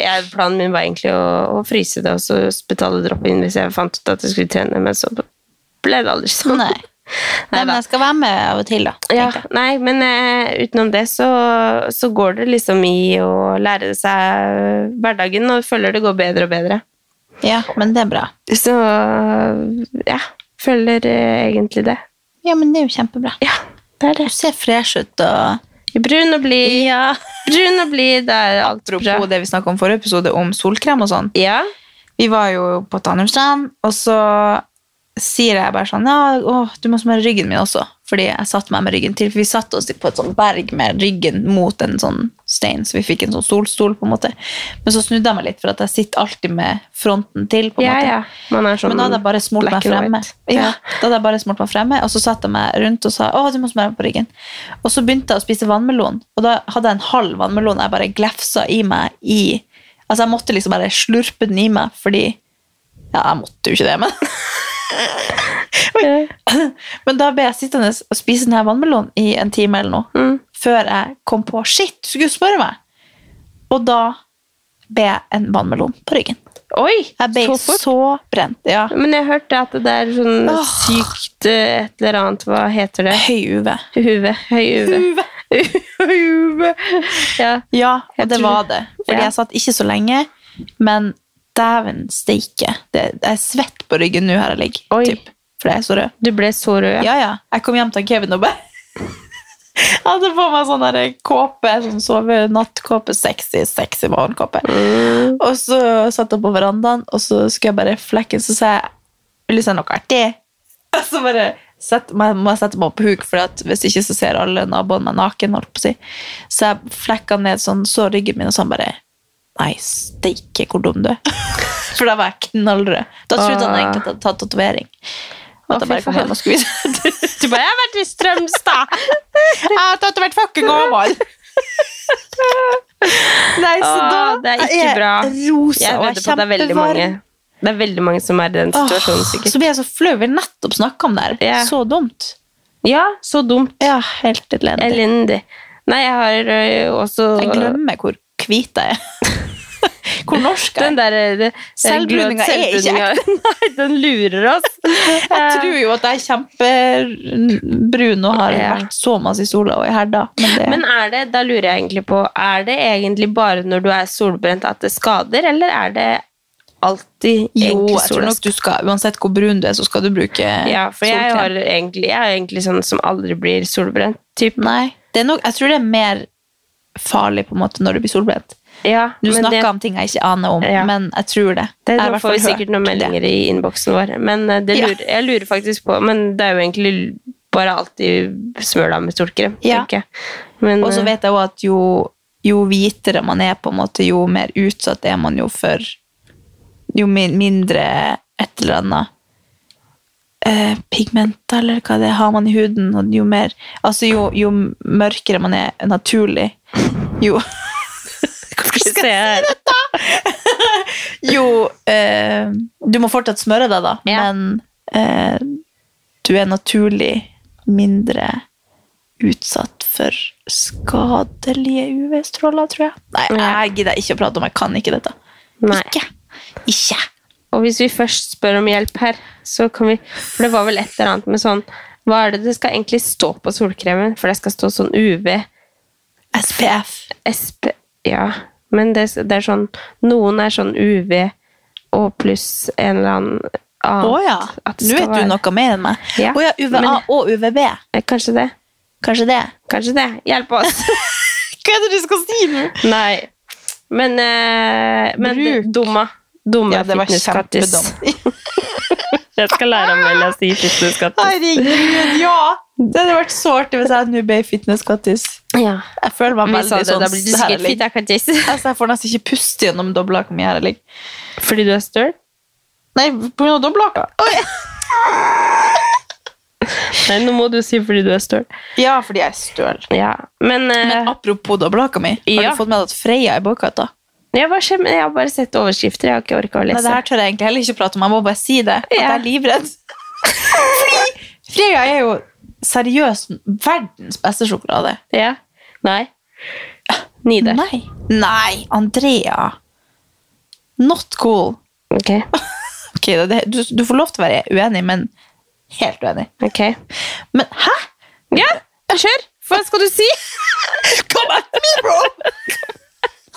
jeg, planen min var egentlig å, å fryse det og så betale drop-in hvis jeg fant ut at jeg skulle trene, men så ble det aldri sånn. Nei. Nei, men jeg skal være med av og til, da. Ja, nei, men uh, utenom det så, så går det liksom i å lære seg hverdagen, og føler det går bedre og bedre. Ja, men det er bra. Så ja, føler uh, egentlig det. Ja, men det er jo kjempebra. Ja, det er det. Du ser fresh ut og Brun og blid. Ja. Brun og blid, det er alt bra. Apropos det vi snakka om forrige episode, om solkrem og sånn. Ja, Vi var jo på Tanumstrand, og så sier jeg bare sånn Ja, å, du må smøre ryggen min også. Fordi jeg satte meg med ryggen til. For vi satte oss på et sånt berg med ryggen mot en sånn stein, så vi fikk en sånn solstol, på en måte. Men så snudde jeg meg litt, for at jeg sitter alltid med fronten til. på en ja, måte. ja. Man sånn Men da hadde jeg bare smurt meg fremme. Ja, da hadde jeg bare smurt meg fremme, og så satte jeg meg rundt og sa å, du må smøre meg på ryggen. Og så begynte jeg å spise vannmelon, og da hadde jeg en halv vannmelon jeg bare glefsa i meg i Altså, jeg måtte liksom bare slurpe den i meg, fordi Ja, jeg måtte jo ikke det, men. Men da ble jeg sittende og spise denne vannmelonen i en time eller noe, Mm. før jeg kom på shit, du skulle spørre meg. Og da ble jeg en vannmelon på ryggen. Oi, Jeg ble så så, brent. Ja. Men jeg hørte at det er sånn oh. sykt eh, et eller annet, hva heter det? Høy UV. Huve. Høy uve. Uve. Ja. Ja, og det tror- var det. Fordi Ja. jeg satt ikke så lenge, men dæven steike. Jeg er svett på ryggen nå her jeg ligger. Typ, for jeg er så rød. Du ble så rød, ja. Ja, ja. Jeg kom hjem til Kevin og bare Jeg hadde på meg sånn kåpe, sånn sove-nattkåpe, sexy, sexy morgenkåpe. Mm. Og så satt jeg på verandaen, og så skulle jeg bare flekke, så sa jeg Vil du se noe artig? Og så bare sett, må, jeg- sette meg opp på huk, for hvis ikke så ser alle naboene meg naken. holdt på å si. Så jeg flekka ned sånn, så ryggen min, og sånn bare Nei, steike, hvor dum du er. For da var jeg knallrød. Da trodde han Ah. egentlig at jeg hadde tatt tatovering. Og da bare kom hjem og skulle vise Du bare 'Jeg har vært i Strømstad'. Jeg har tatovert fucking gammel. Nei, så Åh, da det er ikke bra. rosa Jeg og på det er kjempevarm. Det er veldig mange som er i den situasjonen, sikkert. Så blir jeg så flau. Vi har nettopp snakka om det her. Ja. Så dumt. Ja, så dumt. Ja, helt elendig. Elendig. Nei, jeg har ø, også Jeg glemmer hvor hvit jeg er. Hvor norsk er Den er. der det- Selvbruninga er ikke ekte. Nei, den lurer oss. Jeg tror jo at jeg er kjempebrun og har vært så masse i sola og i herda. Men det, Men er det, da lurer jeg egentlig på, er det egentlig bare når du er solbrent at det skader, eller er det alltid jo, egentlig jeg tror nok du skal, uansett hvor brun du er, så skal du bruke Ja, for jeg, har egentlig, jeg er egentlig sånn som aldri blir solbrent, typ. Nei, det nok, jeg tror det er mer farlig på en måte når du blir solbrent. Ja, Du snakka om ting jeg ikke aner om, Ja. men jeg tror det. det hvert får vi sikkert noen noen det. meldinger i innboksen vår, men eh, det Ja. jeg lurer faktisk på, men det er jo egentlig bare alltid deg med solkrem, Ja. Og så eh, vet jeg jo at jo, jo hvitere man er, på en måte, jo mer utsatt er man jo for Jo min, mindre et eller annet eh, pigmenter, eller hva det har man i huden. Og jo, mer, altså jo, jo mørkere man er naturlig, jo skal vi se her. Jo eh, Du må fortsatt smøre deg, da, Ja. men eh, du er naturlig mindre utsatt for skadelige UV-stråler, tror jeg. Nei, jeg gidder ikke å prate om, jeg kan ikke dette. Nei. Ikke. Ikke. Og hvis vi først spør om hjelp her, så kan vi For det var vel et eller annet med sånn Hva er det det skal egentlig stå på solkremen? For det skal stå sånn UV, SPF. SP Ja, men det, det er sånn Noen er sånn UV og pluss en eller annen annet. Å ja. at det Nå vet du noe mer enn meg. Ja, Å ja, UVA men- og UVB. Eh, Kanskje det. Kanskje det? Kanskje det. Hjelp oss. Hva er det du skal si nå? Nei. Men, eh, men Bruk. dumma. Dumme Ja, det var fitnesskattis. Jeg skal lære Amelie å si fitnesskattis. Herregud, ja! Det hadde vært så artig hvis jeg hadde Nubay fitnesskattis. Ja. Jeg føler meg veldig sånn det, da blir du sikkert herlig. Altså, jeg får nesten ikke puste gjennom dobbelthaka mi her jeg. Fordi du er støl? Nei, på grunn av ja. Nei, nå må du si fordi du er støl. Ja, fordi jeg er støl. Ja, men, uh, Men apropos dobbelthaka mi, har Ja. du fått med deg at Freya er boikotta? Ja, hva skjer? Jeg har bare sett overskrifter. Jeg har ikke orka å lese. Nei, det her tør jeg egentlig heller ikke prate om. Jeg må bare si det. At Ja. jeg er livredd. Freya er jo seriøst verdens beste sjokolade. Ja. Nei. Nidar. Nei. Nei, Andrea. Not cool. Ok. Ok, det, du, du får lov til å være uenig, men helt uenig. ok. Men hæ? Ja, kjør! Hva skal du si? Come at me, bro!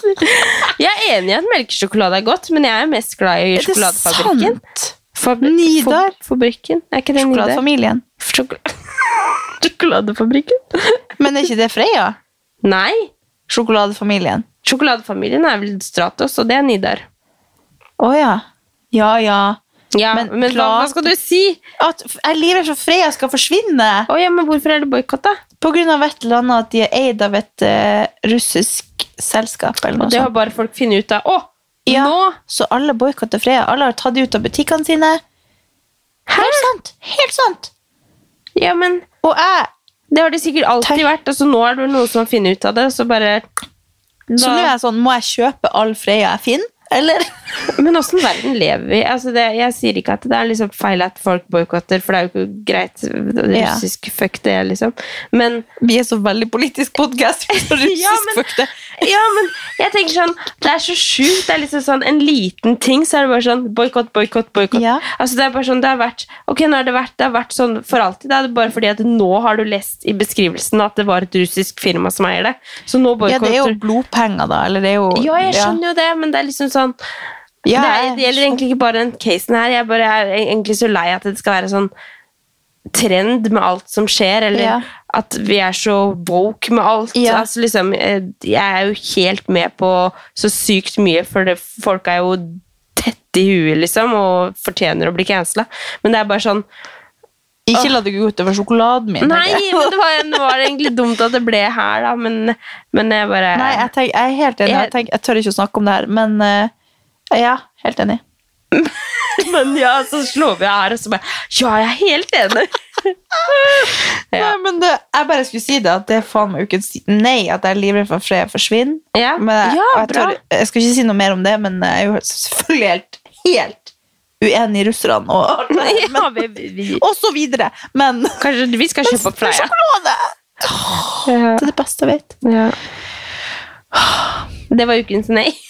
Jeg er enig i at melkesjokolade er godt, men jeg er mest glad i Er det sjokoladefabrikken. sant? Fabri Nidar? Fabrikken? Er ikke det? Sjokoladefamilien. Sjokol- Sjokoladefabrikken? Men er ikke det Freya? Nei. Sjokoladefamilien. Sjokoladefamilien er vel Stratos, og det er Nidar. Å ja. Ja, ja. Ja, Men men, hva, hva skal du si? At jeg lever så Freya skal forsvinne. Oh, ja, men hvorfor er det boikott, da? På grunn av et eller annet at de er eid av et uh, russisk selskap. eller noe Og det har bare folk funnet ut av. Å, Ja, nå! Så alle boikotter Freya. Alle har tatt det ut av butikkene sine. Helt sant! Helt sant! Ja, men Og jeg det har det sikkert alltid Tenk- vært, Altså, nå er det noen som har funnet ut av det, så bare Så nå er jeg sånn, må jeg kjøpe all Freya jeg finner? Eller? Men åssen verden lever vi? Altså det, jeg sier ikke at det er liksom feil at folk boikotter, for det er jo ikke greit. Ja. Russisk fuck det, liksom. Men Vi er så veldig politisk podcast. Russisk Ja, men- fuck det. Ja, men jeg tenker sånn Det er så sjukt. Det er liksom sånn En liten ting, så er det bare sånn boikott, boikott, boikott. Ja. Altså, det er bare sånn Det har vært Ok, nå har det vært, det har vært sånn for alltid. Det er bare fordi at nå har du lest i beskrivelsen at det var et russisk firma som eier det. Så nå Ja, det er jo blodpenger, da. Eller det er jo Ja, jeg skjønner jo det, men det er liksom sånn Ja, det, er, det gjelder egentlig ikke bare den casen her. Jeg bare er egentlig så lei at det skal være sånn trend med alt som skjer, eller Ja. at vi er så woke med alt. Ja. Altså, liksom, eh, jeg er jo helt med på så sykt mye, for det, folk er jo tette i huet, liksom, og fortjener å bli cancela. Men det er bare sånn Ikke la det gå utover sjokoladen min. Nei, men det var, nå var det egentlig dumt at det ble her, da, men, men jeg bare Nei, jeg, tenk, jeg er helt enig. Jeg, tenk, jeg tør ikke å snakke om det her, men uh, ja, helt enig. Men ja, så slår vi av her, og så bare Ja, jeg er helt enig. Ja. Nei, men det, jeg bare skulle si det, at det er faen meg ukens nei, at jeg er livredd for at Freya forsvinner. Ja, Men jeg, ja jeg, bra. tør, jeg skal ikke si noe mer om det, men jeg er jo selvfølgelig helt, helt uenig i russerne og Ja, vi, vi, vi. og så videre. Men Kanskje vi skal kjøpe opp Freia. sjokolade Ja. det er det beste jeg vet. Ja. Det var ukens nei.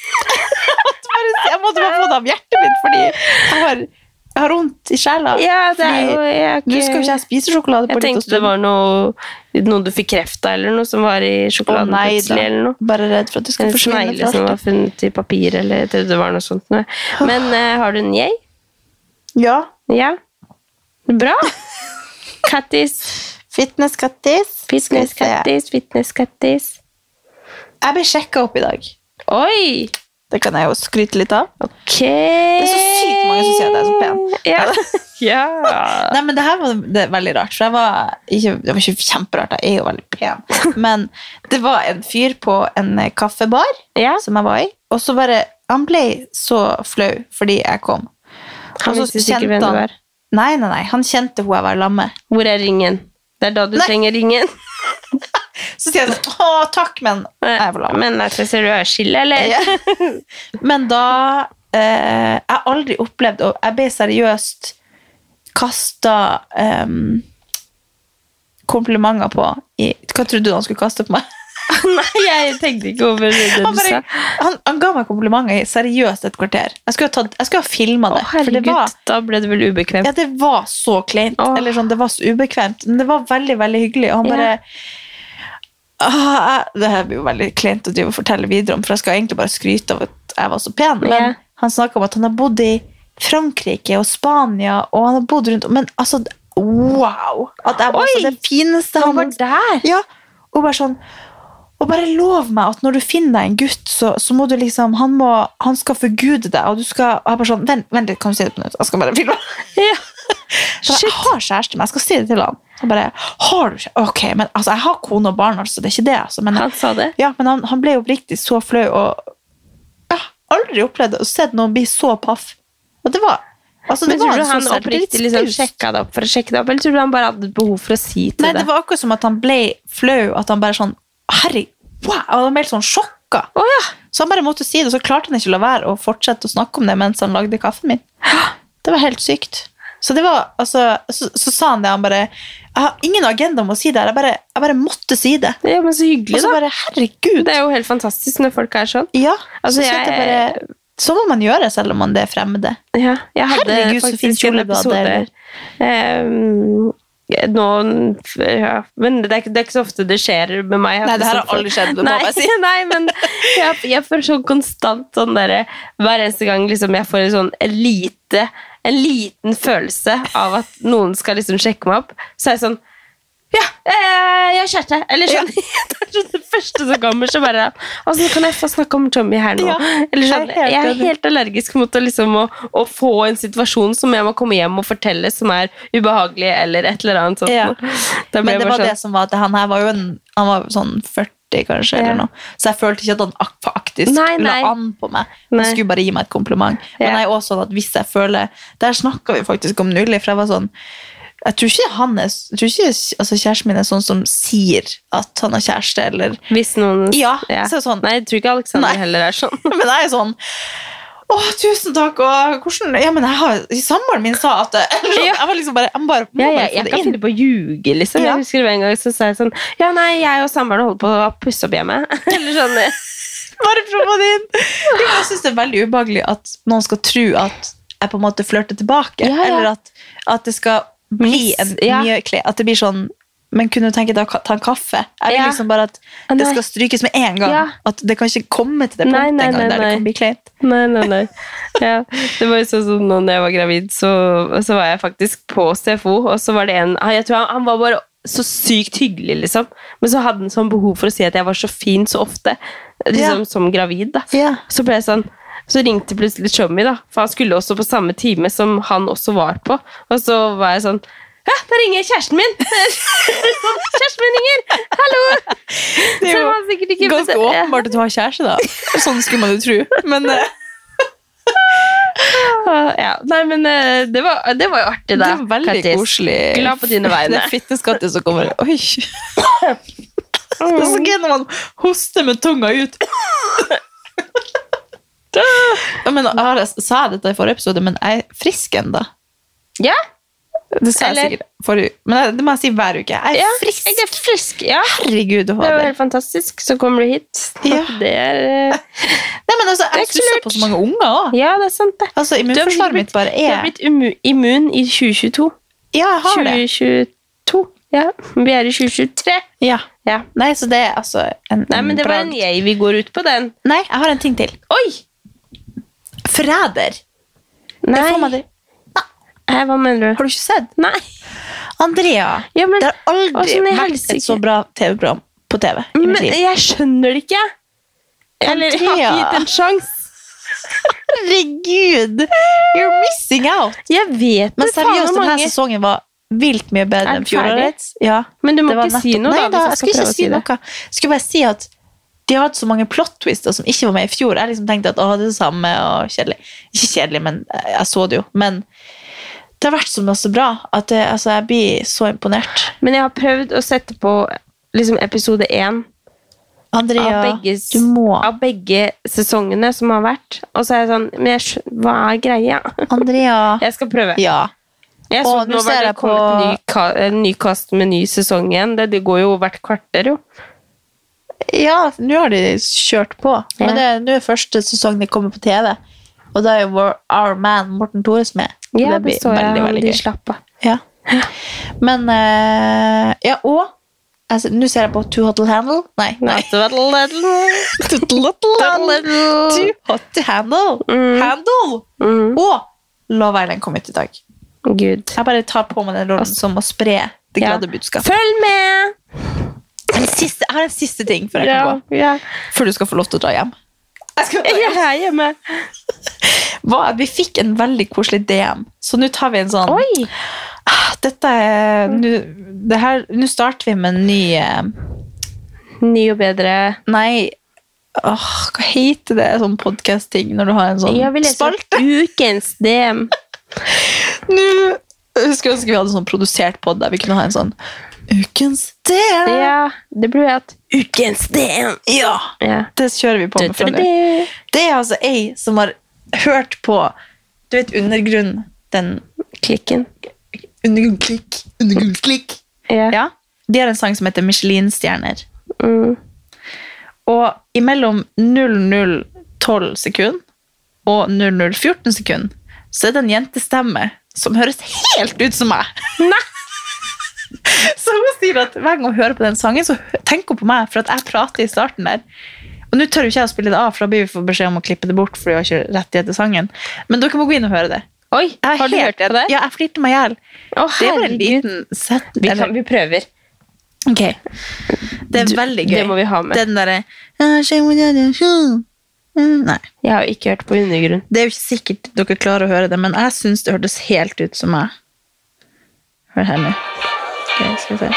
Jeg måtte bare få det av hjertet mitt, fordi jeg har, jeg har vondt i sjela. Ja, det er jo jeg Nå skal jo ikke jeg spise sjokolade på Jeg litt tenkte det var noe, noe du fikk kreft av, eller noe som var i sjokoladen Å, nei plutselig, eller noe. Bare redd for at det skal En forsvinne snegle som var funnet i papir, eller jeg trodde det var noe sånt. Men uh, har du en jeg? Ja. Ja. Bra. Kattis. Fitness-kattis. Fitness-kattis, fitness-kattis. Jeg ble sjekka opp i dag. Oi! Det kan jeg jo skryte litt av. Ok. Det er så sykt mange som sier at jeg er så pen. Ja. ja. Nei, men det her var det veldig rart, for jeg var ikke, det var ikke kjemperart, jeg er jo veldig pen. Men det var en fyr på en kaffebar ja. som jeg var i, og så bare, han ble så flau fordi jeg kom. Han Og så visste sikkert hvem du var. Nei, nei, nei, han kjente hun jeg var sammen med. Hvor er ringen? Det er da du Nei. trenger ringen. Så sier jeg sånn, å takk, men jeg er for lam. Men altså, ser du ørskille, eller? Ja. Men da eh, Jeg har aldri opplevd og Jeg ble seriøst kasta komplimenter på i, Hva trodde du han skulle kaste på meg? Nei, jeg tenkte ikke over det du Han, bare, sa. han, han ga meg komplimenter i seriøst et kvarter. Jeg skulle ha, tatt- jeg skulle ha filma Å, det. det var, da ble det vel ubekvemt. ja, det var så kleint. Åh. Eller sånn, det var så ubekvemt. Men det var veldig veldig hyggelig. Og han bare ah, jeg, Det her blir jo veldig kleint å drive og fortelle videre om, for jeg skal egentlig bare skryte av at jeg var så pen. Men Ja. han snakka om at han har bodd i Frankrike og Spania, og han har bodd rundt Men altså, wow! At jeg var Oi! så det fineste Han var der! Ja, og bare sånn og bare lov meg at når du finner deg en gutt, så, så må du liksom Han, må, han skal forgude deg, og du skal og jeg bare sånn, Vent, vent litt, kan du si det på nytt? Jeg skal bare filme. Ja. Så jeg har kjæreste, men jeg skal si det til han. Jeg bare, har du ikke? Ok, men altså, jeg har kone og barn, altså, det er ikke det. Altså, men, Han sa det. ja, men han, han ble oppriktig så flau, og jeg har aldri opplevd å se noen bli så paff. Og det var altså, Men tror du en han oppriktig liksom sjekka det opp for å sjekke det opp, eller tror du han bare hadde behov for å si til det? Nei, det det? var akkurat som at han ble flau, at han bare sånn Herre, wow! Han var helt sånn sjokka. Oh, ja! Så han bare måtte si det, og så klarte han ikke å la være å fortsette å snakke om det mens han lagde kaffen min. Det var helt sykt. Så det var, altså, så, så sa han det, han bare Jeg har ingen agenda om å si det her, jeg bare, jeg bare måtte si det. ja, men så Og hyggelig, så da. bare, herregud. Det er jo helt fantastisk når folk er sånn. Ja, Altså, så jeg jeg- bare Så må man gjøre, selv om man det er fremmede. Ja, jeg hadde Herregud, så fin kjole du hadde, nå, ja, Men det er, det er ikke så ofte det skjer med meg. Nei, det her har aldri skjedd, med meg. Si. nei, men jeg, jeg får sånn konstant sånn derre Hver eneste gang liksom, jeg får en sånn en lite En liten følelse av at noen skal liksom sjekke meg opp, så er jeg sånn ja, jeg har kjæreste. Eller sånn. det er sånn det første som kommer, så bare Altså, kan jeg få snakke om Tommy her nå? Ja, Eller sånn, jeg er helt jeg er helt allergisk mot å, liksom, å, å få en situasjon som jeg må komme hjem og fortelle som er ubehagelig, eller et eller annet sånt. Ja. Men det var var det sånn, som var at han her var jo en, han var sånn 40 kanskje, Ja. eller noe. Så jeg følte ikke at han faktisk Nei, nei. la an på meg. Han skulle bare gi meg et kompliment. Men jeg er også sånn at hvis jeg føler Der snakka vi faktisk om null, for jeg var sånn jeg tror ikke, han er, jeg tror ikke altså, kjæresten min er sånn som sier at han har kjæreste, eller Hvis noen Ja, så er det sånn. Nei, jeg tror ikke Alexander Nei. heller er sånn. Men jeg er sånn Å, tusen takk, og hvordan Ja, men jeg har Samboeren min sa at det eller sånn, Ja. Jeg var liksom bare Jeg bare, ja, Ja, jeg, kan finne på å ljuge, liksom. Ja. Jeg husker en gang så sa jeg sånn Ja, nei, jeg og samboeren holder på å pusse opp hjemmet. Eller sånn. Bare å det inn. Jeg syns det er veldig ubehagelig at noen skal tro at jeg på en måte flørter tilbake. Ja, ja. Eller at, at det skal bli en ja. mye. At det blir sånn Men kunne du tenke deg å ta en kaffe? Jeg vil Ja. liksom bare at det skal strykes med en gang. Ja. At det kan ikke komme til det punktet engang der det kan bli kleint. Nei, nei, nei. Ja, det var jo sånn som nå når jeg var gravid, så, så var jeg faktisk på CFO, og så var det en Jeg tror han, han var bare så sykt hyggelig, liksom. Men så hadde han sånn behov for å si at jeg var så fin så ofte, liksom som gravid, da. Ja. Så ble jeg sånn så ringte plutselig Chommy, da, for han skulle også på samme time som han også var på. Og så var jeg sånn Ja, da ringer kjæresten min! kjæresten min ringer! Hallo! Det er jo ganske åpenbart at du har kjæreste, da. Sånn skulle man jo tro. Men eh, Ja, nei, men eh, det var, det var jo artig, da. Det var veldig Kattis. koselig. Glad på dine Det vegne. er fitteskattet som kommer. Oi! Det er så gøy når man hoster med tunga ut. Men, jeg sa jeg dette i forrige episode, men jeg er frisk ennå. Ja, Det sa jeg sikkert forrige Men jeg- det må jeg si hver uke. Jeg er ja, frisk. jeg er frisk. Ja, Herregud, det var helt fantastisk. Så kommer du hit. Ja. Det er eh, Nei, men altså, er jeg stusser på så mange unger òg. Ja, det er sant, det. Altså, immunforsvaret mitt bare Du har er blitt immun i 2022. Ja, jeg har det. 2022. Ja, vi er i 2023. Ja. Ja. Nei, så det er altså en, Nei, men det var en jeg. Vi går ut på den. Nei, jeg har en ting til. Oi! Forræder. Nei. Nei. Hva mener du? Har du ikke sett? Nei. Andrea. Ja, men, Det har aldri vært et så bra TV-program på TV i men mitt liv. jeg skjønner det ikke. Eller jeg har ikke Andrea. gitt en sjanse. Herregud! You're missing out. Jeg vet Men det, faen seriøst, hvor denne mange- sesongen var vilt mye bedre Er enn den ferdig? fjorårets. Ja, Men du må det var ikke si nettopp- noe, Nei, da. hvis Jeg skulle prøve ikke å si det. noe. Jeg skulle bare si at de har hatt så mange plot twister som ikke var med i fjor. Jeg liksom tenkte at å, det er det samme og kjedelig. Ikke kjedelig, men jeg så det jo. Men det har vært så masse bra at det, altså, jeg blir så imponert. Men jeg har prøvd å sette på liksom, episode én Andrea, av, begge, av begge sesongene som har vært. Og så er jeg sånn Men jeg hva er greia? Andrea Jeg skal prøve. Ja. Jeg så og nå ser var det kommet på- ny, en ny kast med ny sesong igjen. Det, det går jo hvert kvarter, jo. Ja, nå har de kjørt på. Men det, nå er første sesong de kommer på TV. Og da er jo our man Morten Thores med. Ja, det blir så jeg. veldig, veldig De gøy. slapp av. Ja. Men uh, Ja, og altså, Nå ser jeg på Too Hot to Handle. Nei. nei. Too Hot to Handle. Mm. Handle! Mm. Og Love Island kom ut i dag. Gud. Jeg bare tar på meg den rollen som å spre det glade budskapet. Følg med! En siste, jeg har en siste ting før jeg Ja, ja. Før du skal få lov til å dra hjem. Jeg skal dra Jeg hjem. er hjemme. vi fikk en veldig koselig DM. Så nå tar vi en sånn Oi! Ah, Dette er Nå starter vi med en ny eh, Ny og bedre. Nei, åh, hva heter det? Sånn podkast-ting når du har en sånn Jeg vil lese spalte. ukens DM. Nå jeg husker ønske vi hadde sånn produsert pod der vi kunne ha en sånn Ukens DM. Ja, det blir hatt. Ukens DM. Ja, Ja. det kjører vi på med fra nå. Det er altså ei som har hørt på Du vet Undergrunn? Den Klikken. Undergrunnklikk. Undergrunnsklikk. Ja. Ja. De har en sang som heter Michelin-stjerner. Mm. Og imellom 0012 sekund og 0014 sekund så er det en jentestemme som høres helt ut som meg. så hun sier at hver gang hun hører på den sangen, så tenker hun på meg, for at jeg prater i starten der. Og nå tør jo ikke jeg å spille det av, for da blir vi får beskjed om å klippe det bort, for vi har ikke rettighet til sangen. Men dere må gå inn og høre det. Oi, Jeg har du helt- hørt på det? Ja, jeg flirte meg i hjel. Det var en liten set... Vi, kan, vi prøver. Ok. Det er Du- veldig gøy. det må vi ha med. Den derre Nei. Jeg har ikke hørt på Undergrunn. Det er jo ikke sikkert dere klarer å høre det, men jeg syns det hørtes helt ut som meg. Hør her nå. Ok, skal vi se.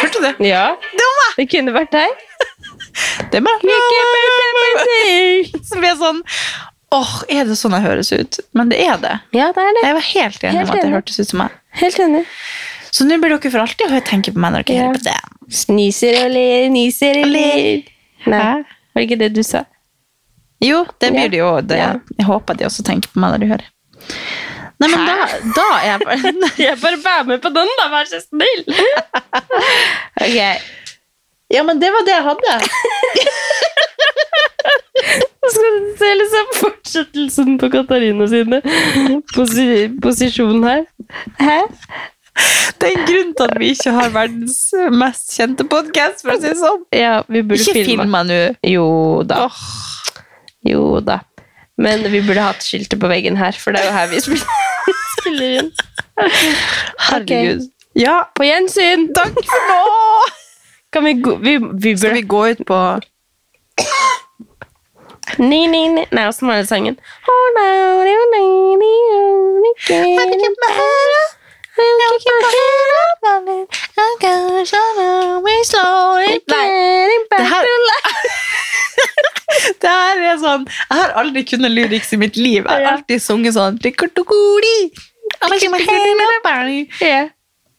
Hørte du det? Ja, Det var meg! det kunne vært deg. Det meg. Som er sånn Åh, er det sånn jeg høres ut? Men det er det. Ja, det er det. Jeg var helt enig Helt om at det hørtes ut som meg. Helt enig. Så nå blir dere for alltid å tenke på meg når dere Ja. hører på det. Sniser og ler, niser og ler. Nei, Hæ? var det ikke det du sa? Jo, det blir det jo. Det. Jeg håper de også tenker på meg når de hører. Nei, men da, da er jeg bare Jeg bare vær med på den, da, vær så snill! ok. Ja, men det var det jeg hadde. Nå skal du se liksom fortsettelsen på Katarina sine posi posisjon her. Hæ? Det er en grunn til at vi ikke har verdens mest kjente podkast, for å si det sånn. Ja, vi burde Ikke filme. film nå. Jo da. Jo da. Men vi burde hatt skiltet på veggen her, for det er jo her vi spiller, inn. Herregud. Okay. Ja, på gjensyn! Takk for nå! Kan vi gå vi, vi Skal vi gå ut på Ni, ni, ni. Nei, åssen var det sangen? Nei. Det her no, no. er sånn Jeg har aldri kunnet lyriks i mitt liv. Jeg har alltid sunget sånn. Ja.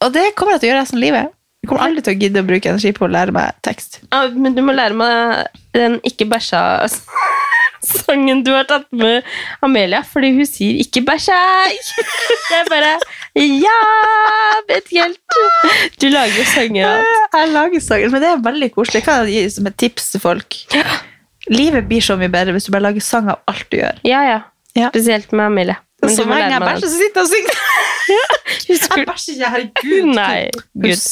Og det kommer jeg til å gjøre resten av livet. Jeg kommer aldri til å gidde å bruke energi på å lære meg tekst. Ja, men du må lære meg den Ikke bæsja-sangen du har tatt med Amelia, fordi hun sier 'ikke bæsja'. Jeg bare Ja! Vet ikke helt. Du lager sanger Jeg lager sanger, men det er veldig koselig. Kan jeg gi som et tips til folk? Livet blir så mye bedre hvis du bare lager sang av alt du gjør. Ja, ja. Ja. Spesielt med Amelia. Men så lenge jeg bæsjer, så sitter jeg og synger. Jeg bæsjer ikke, herregud. Nei, Gud.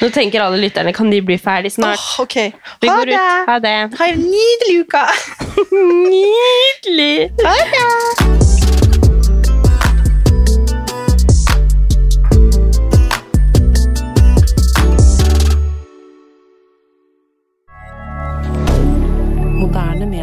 Nå tenker alle lytterne kan de bli ferdig snart. Åh, ok. Vi går ut. Ha det. Ha en nydelig uke. Nydelig. Ha det.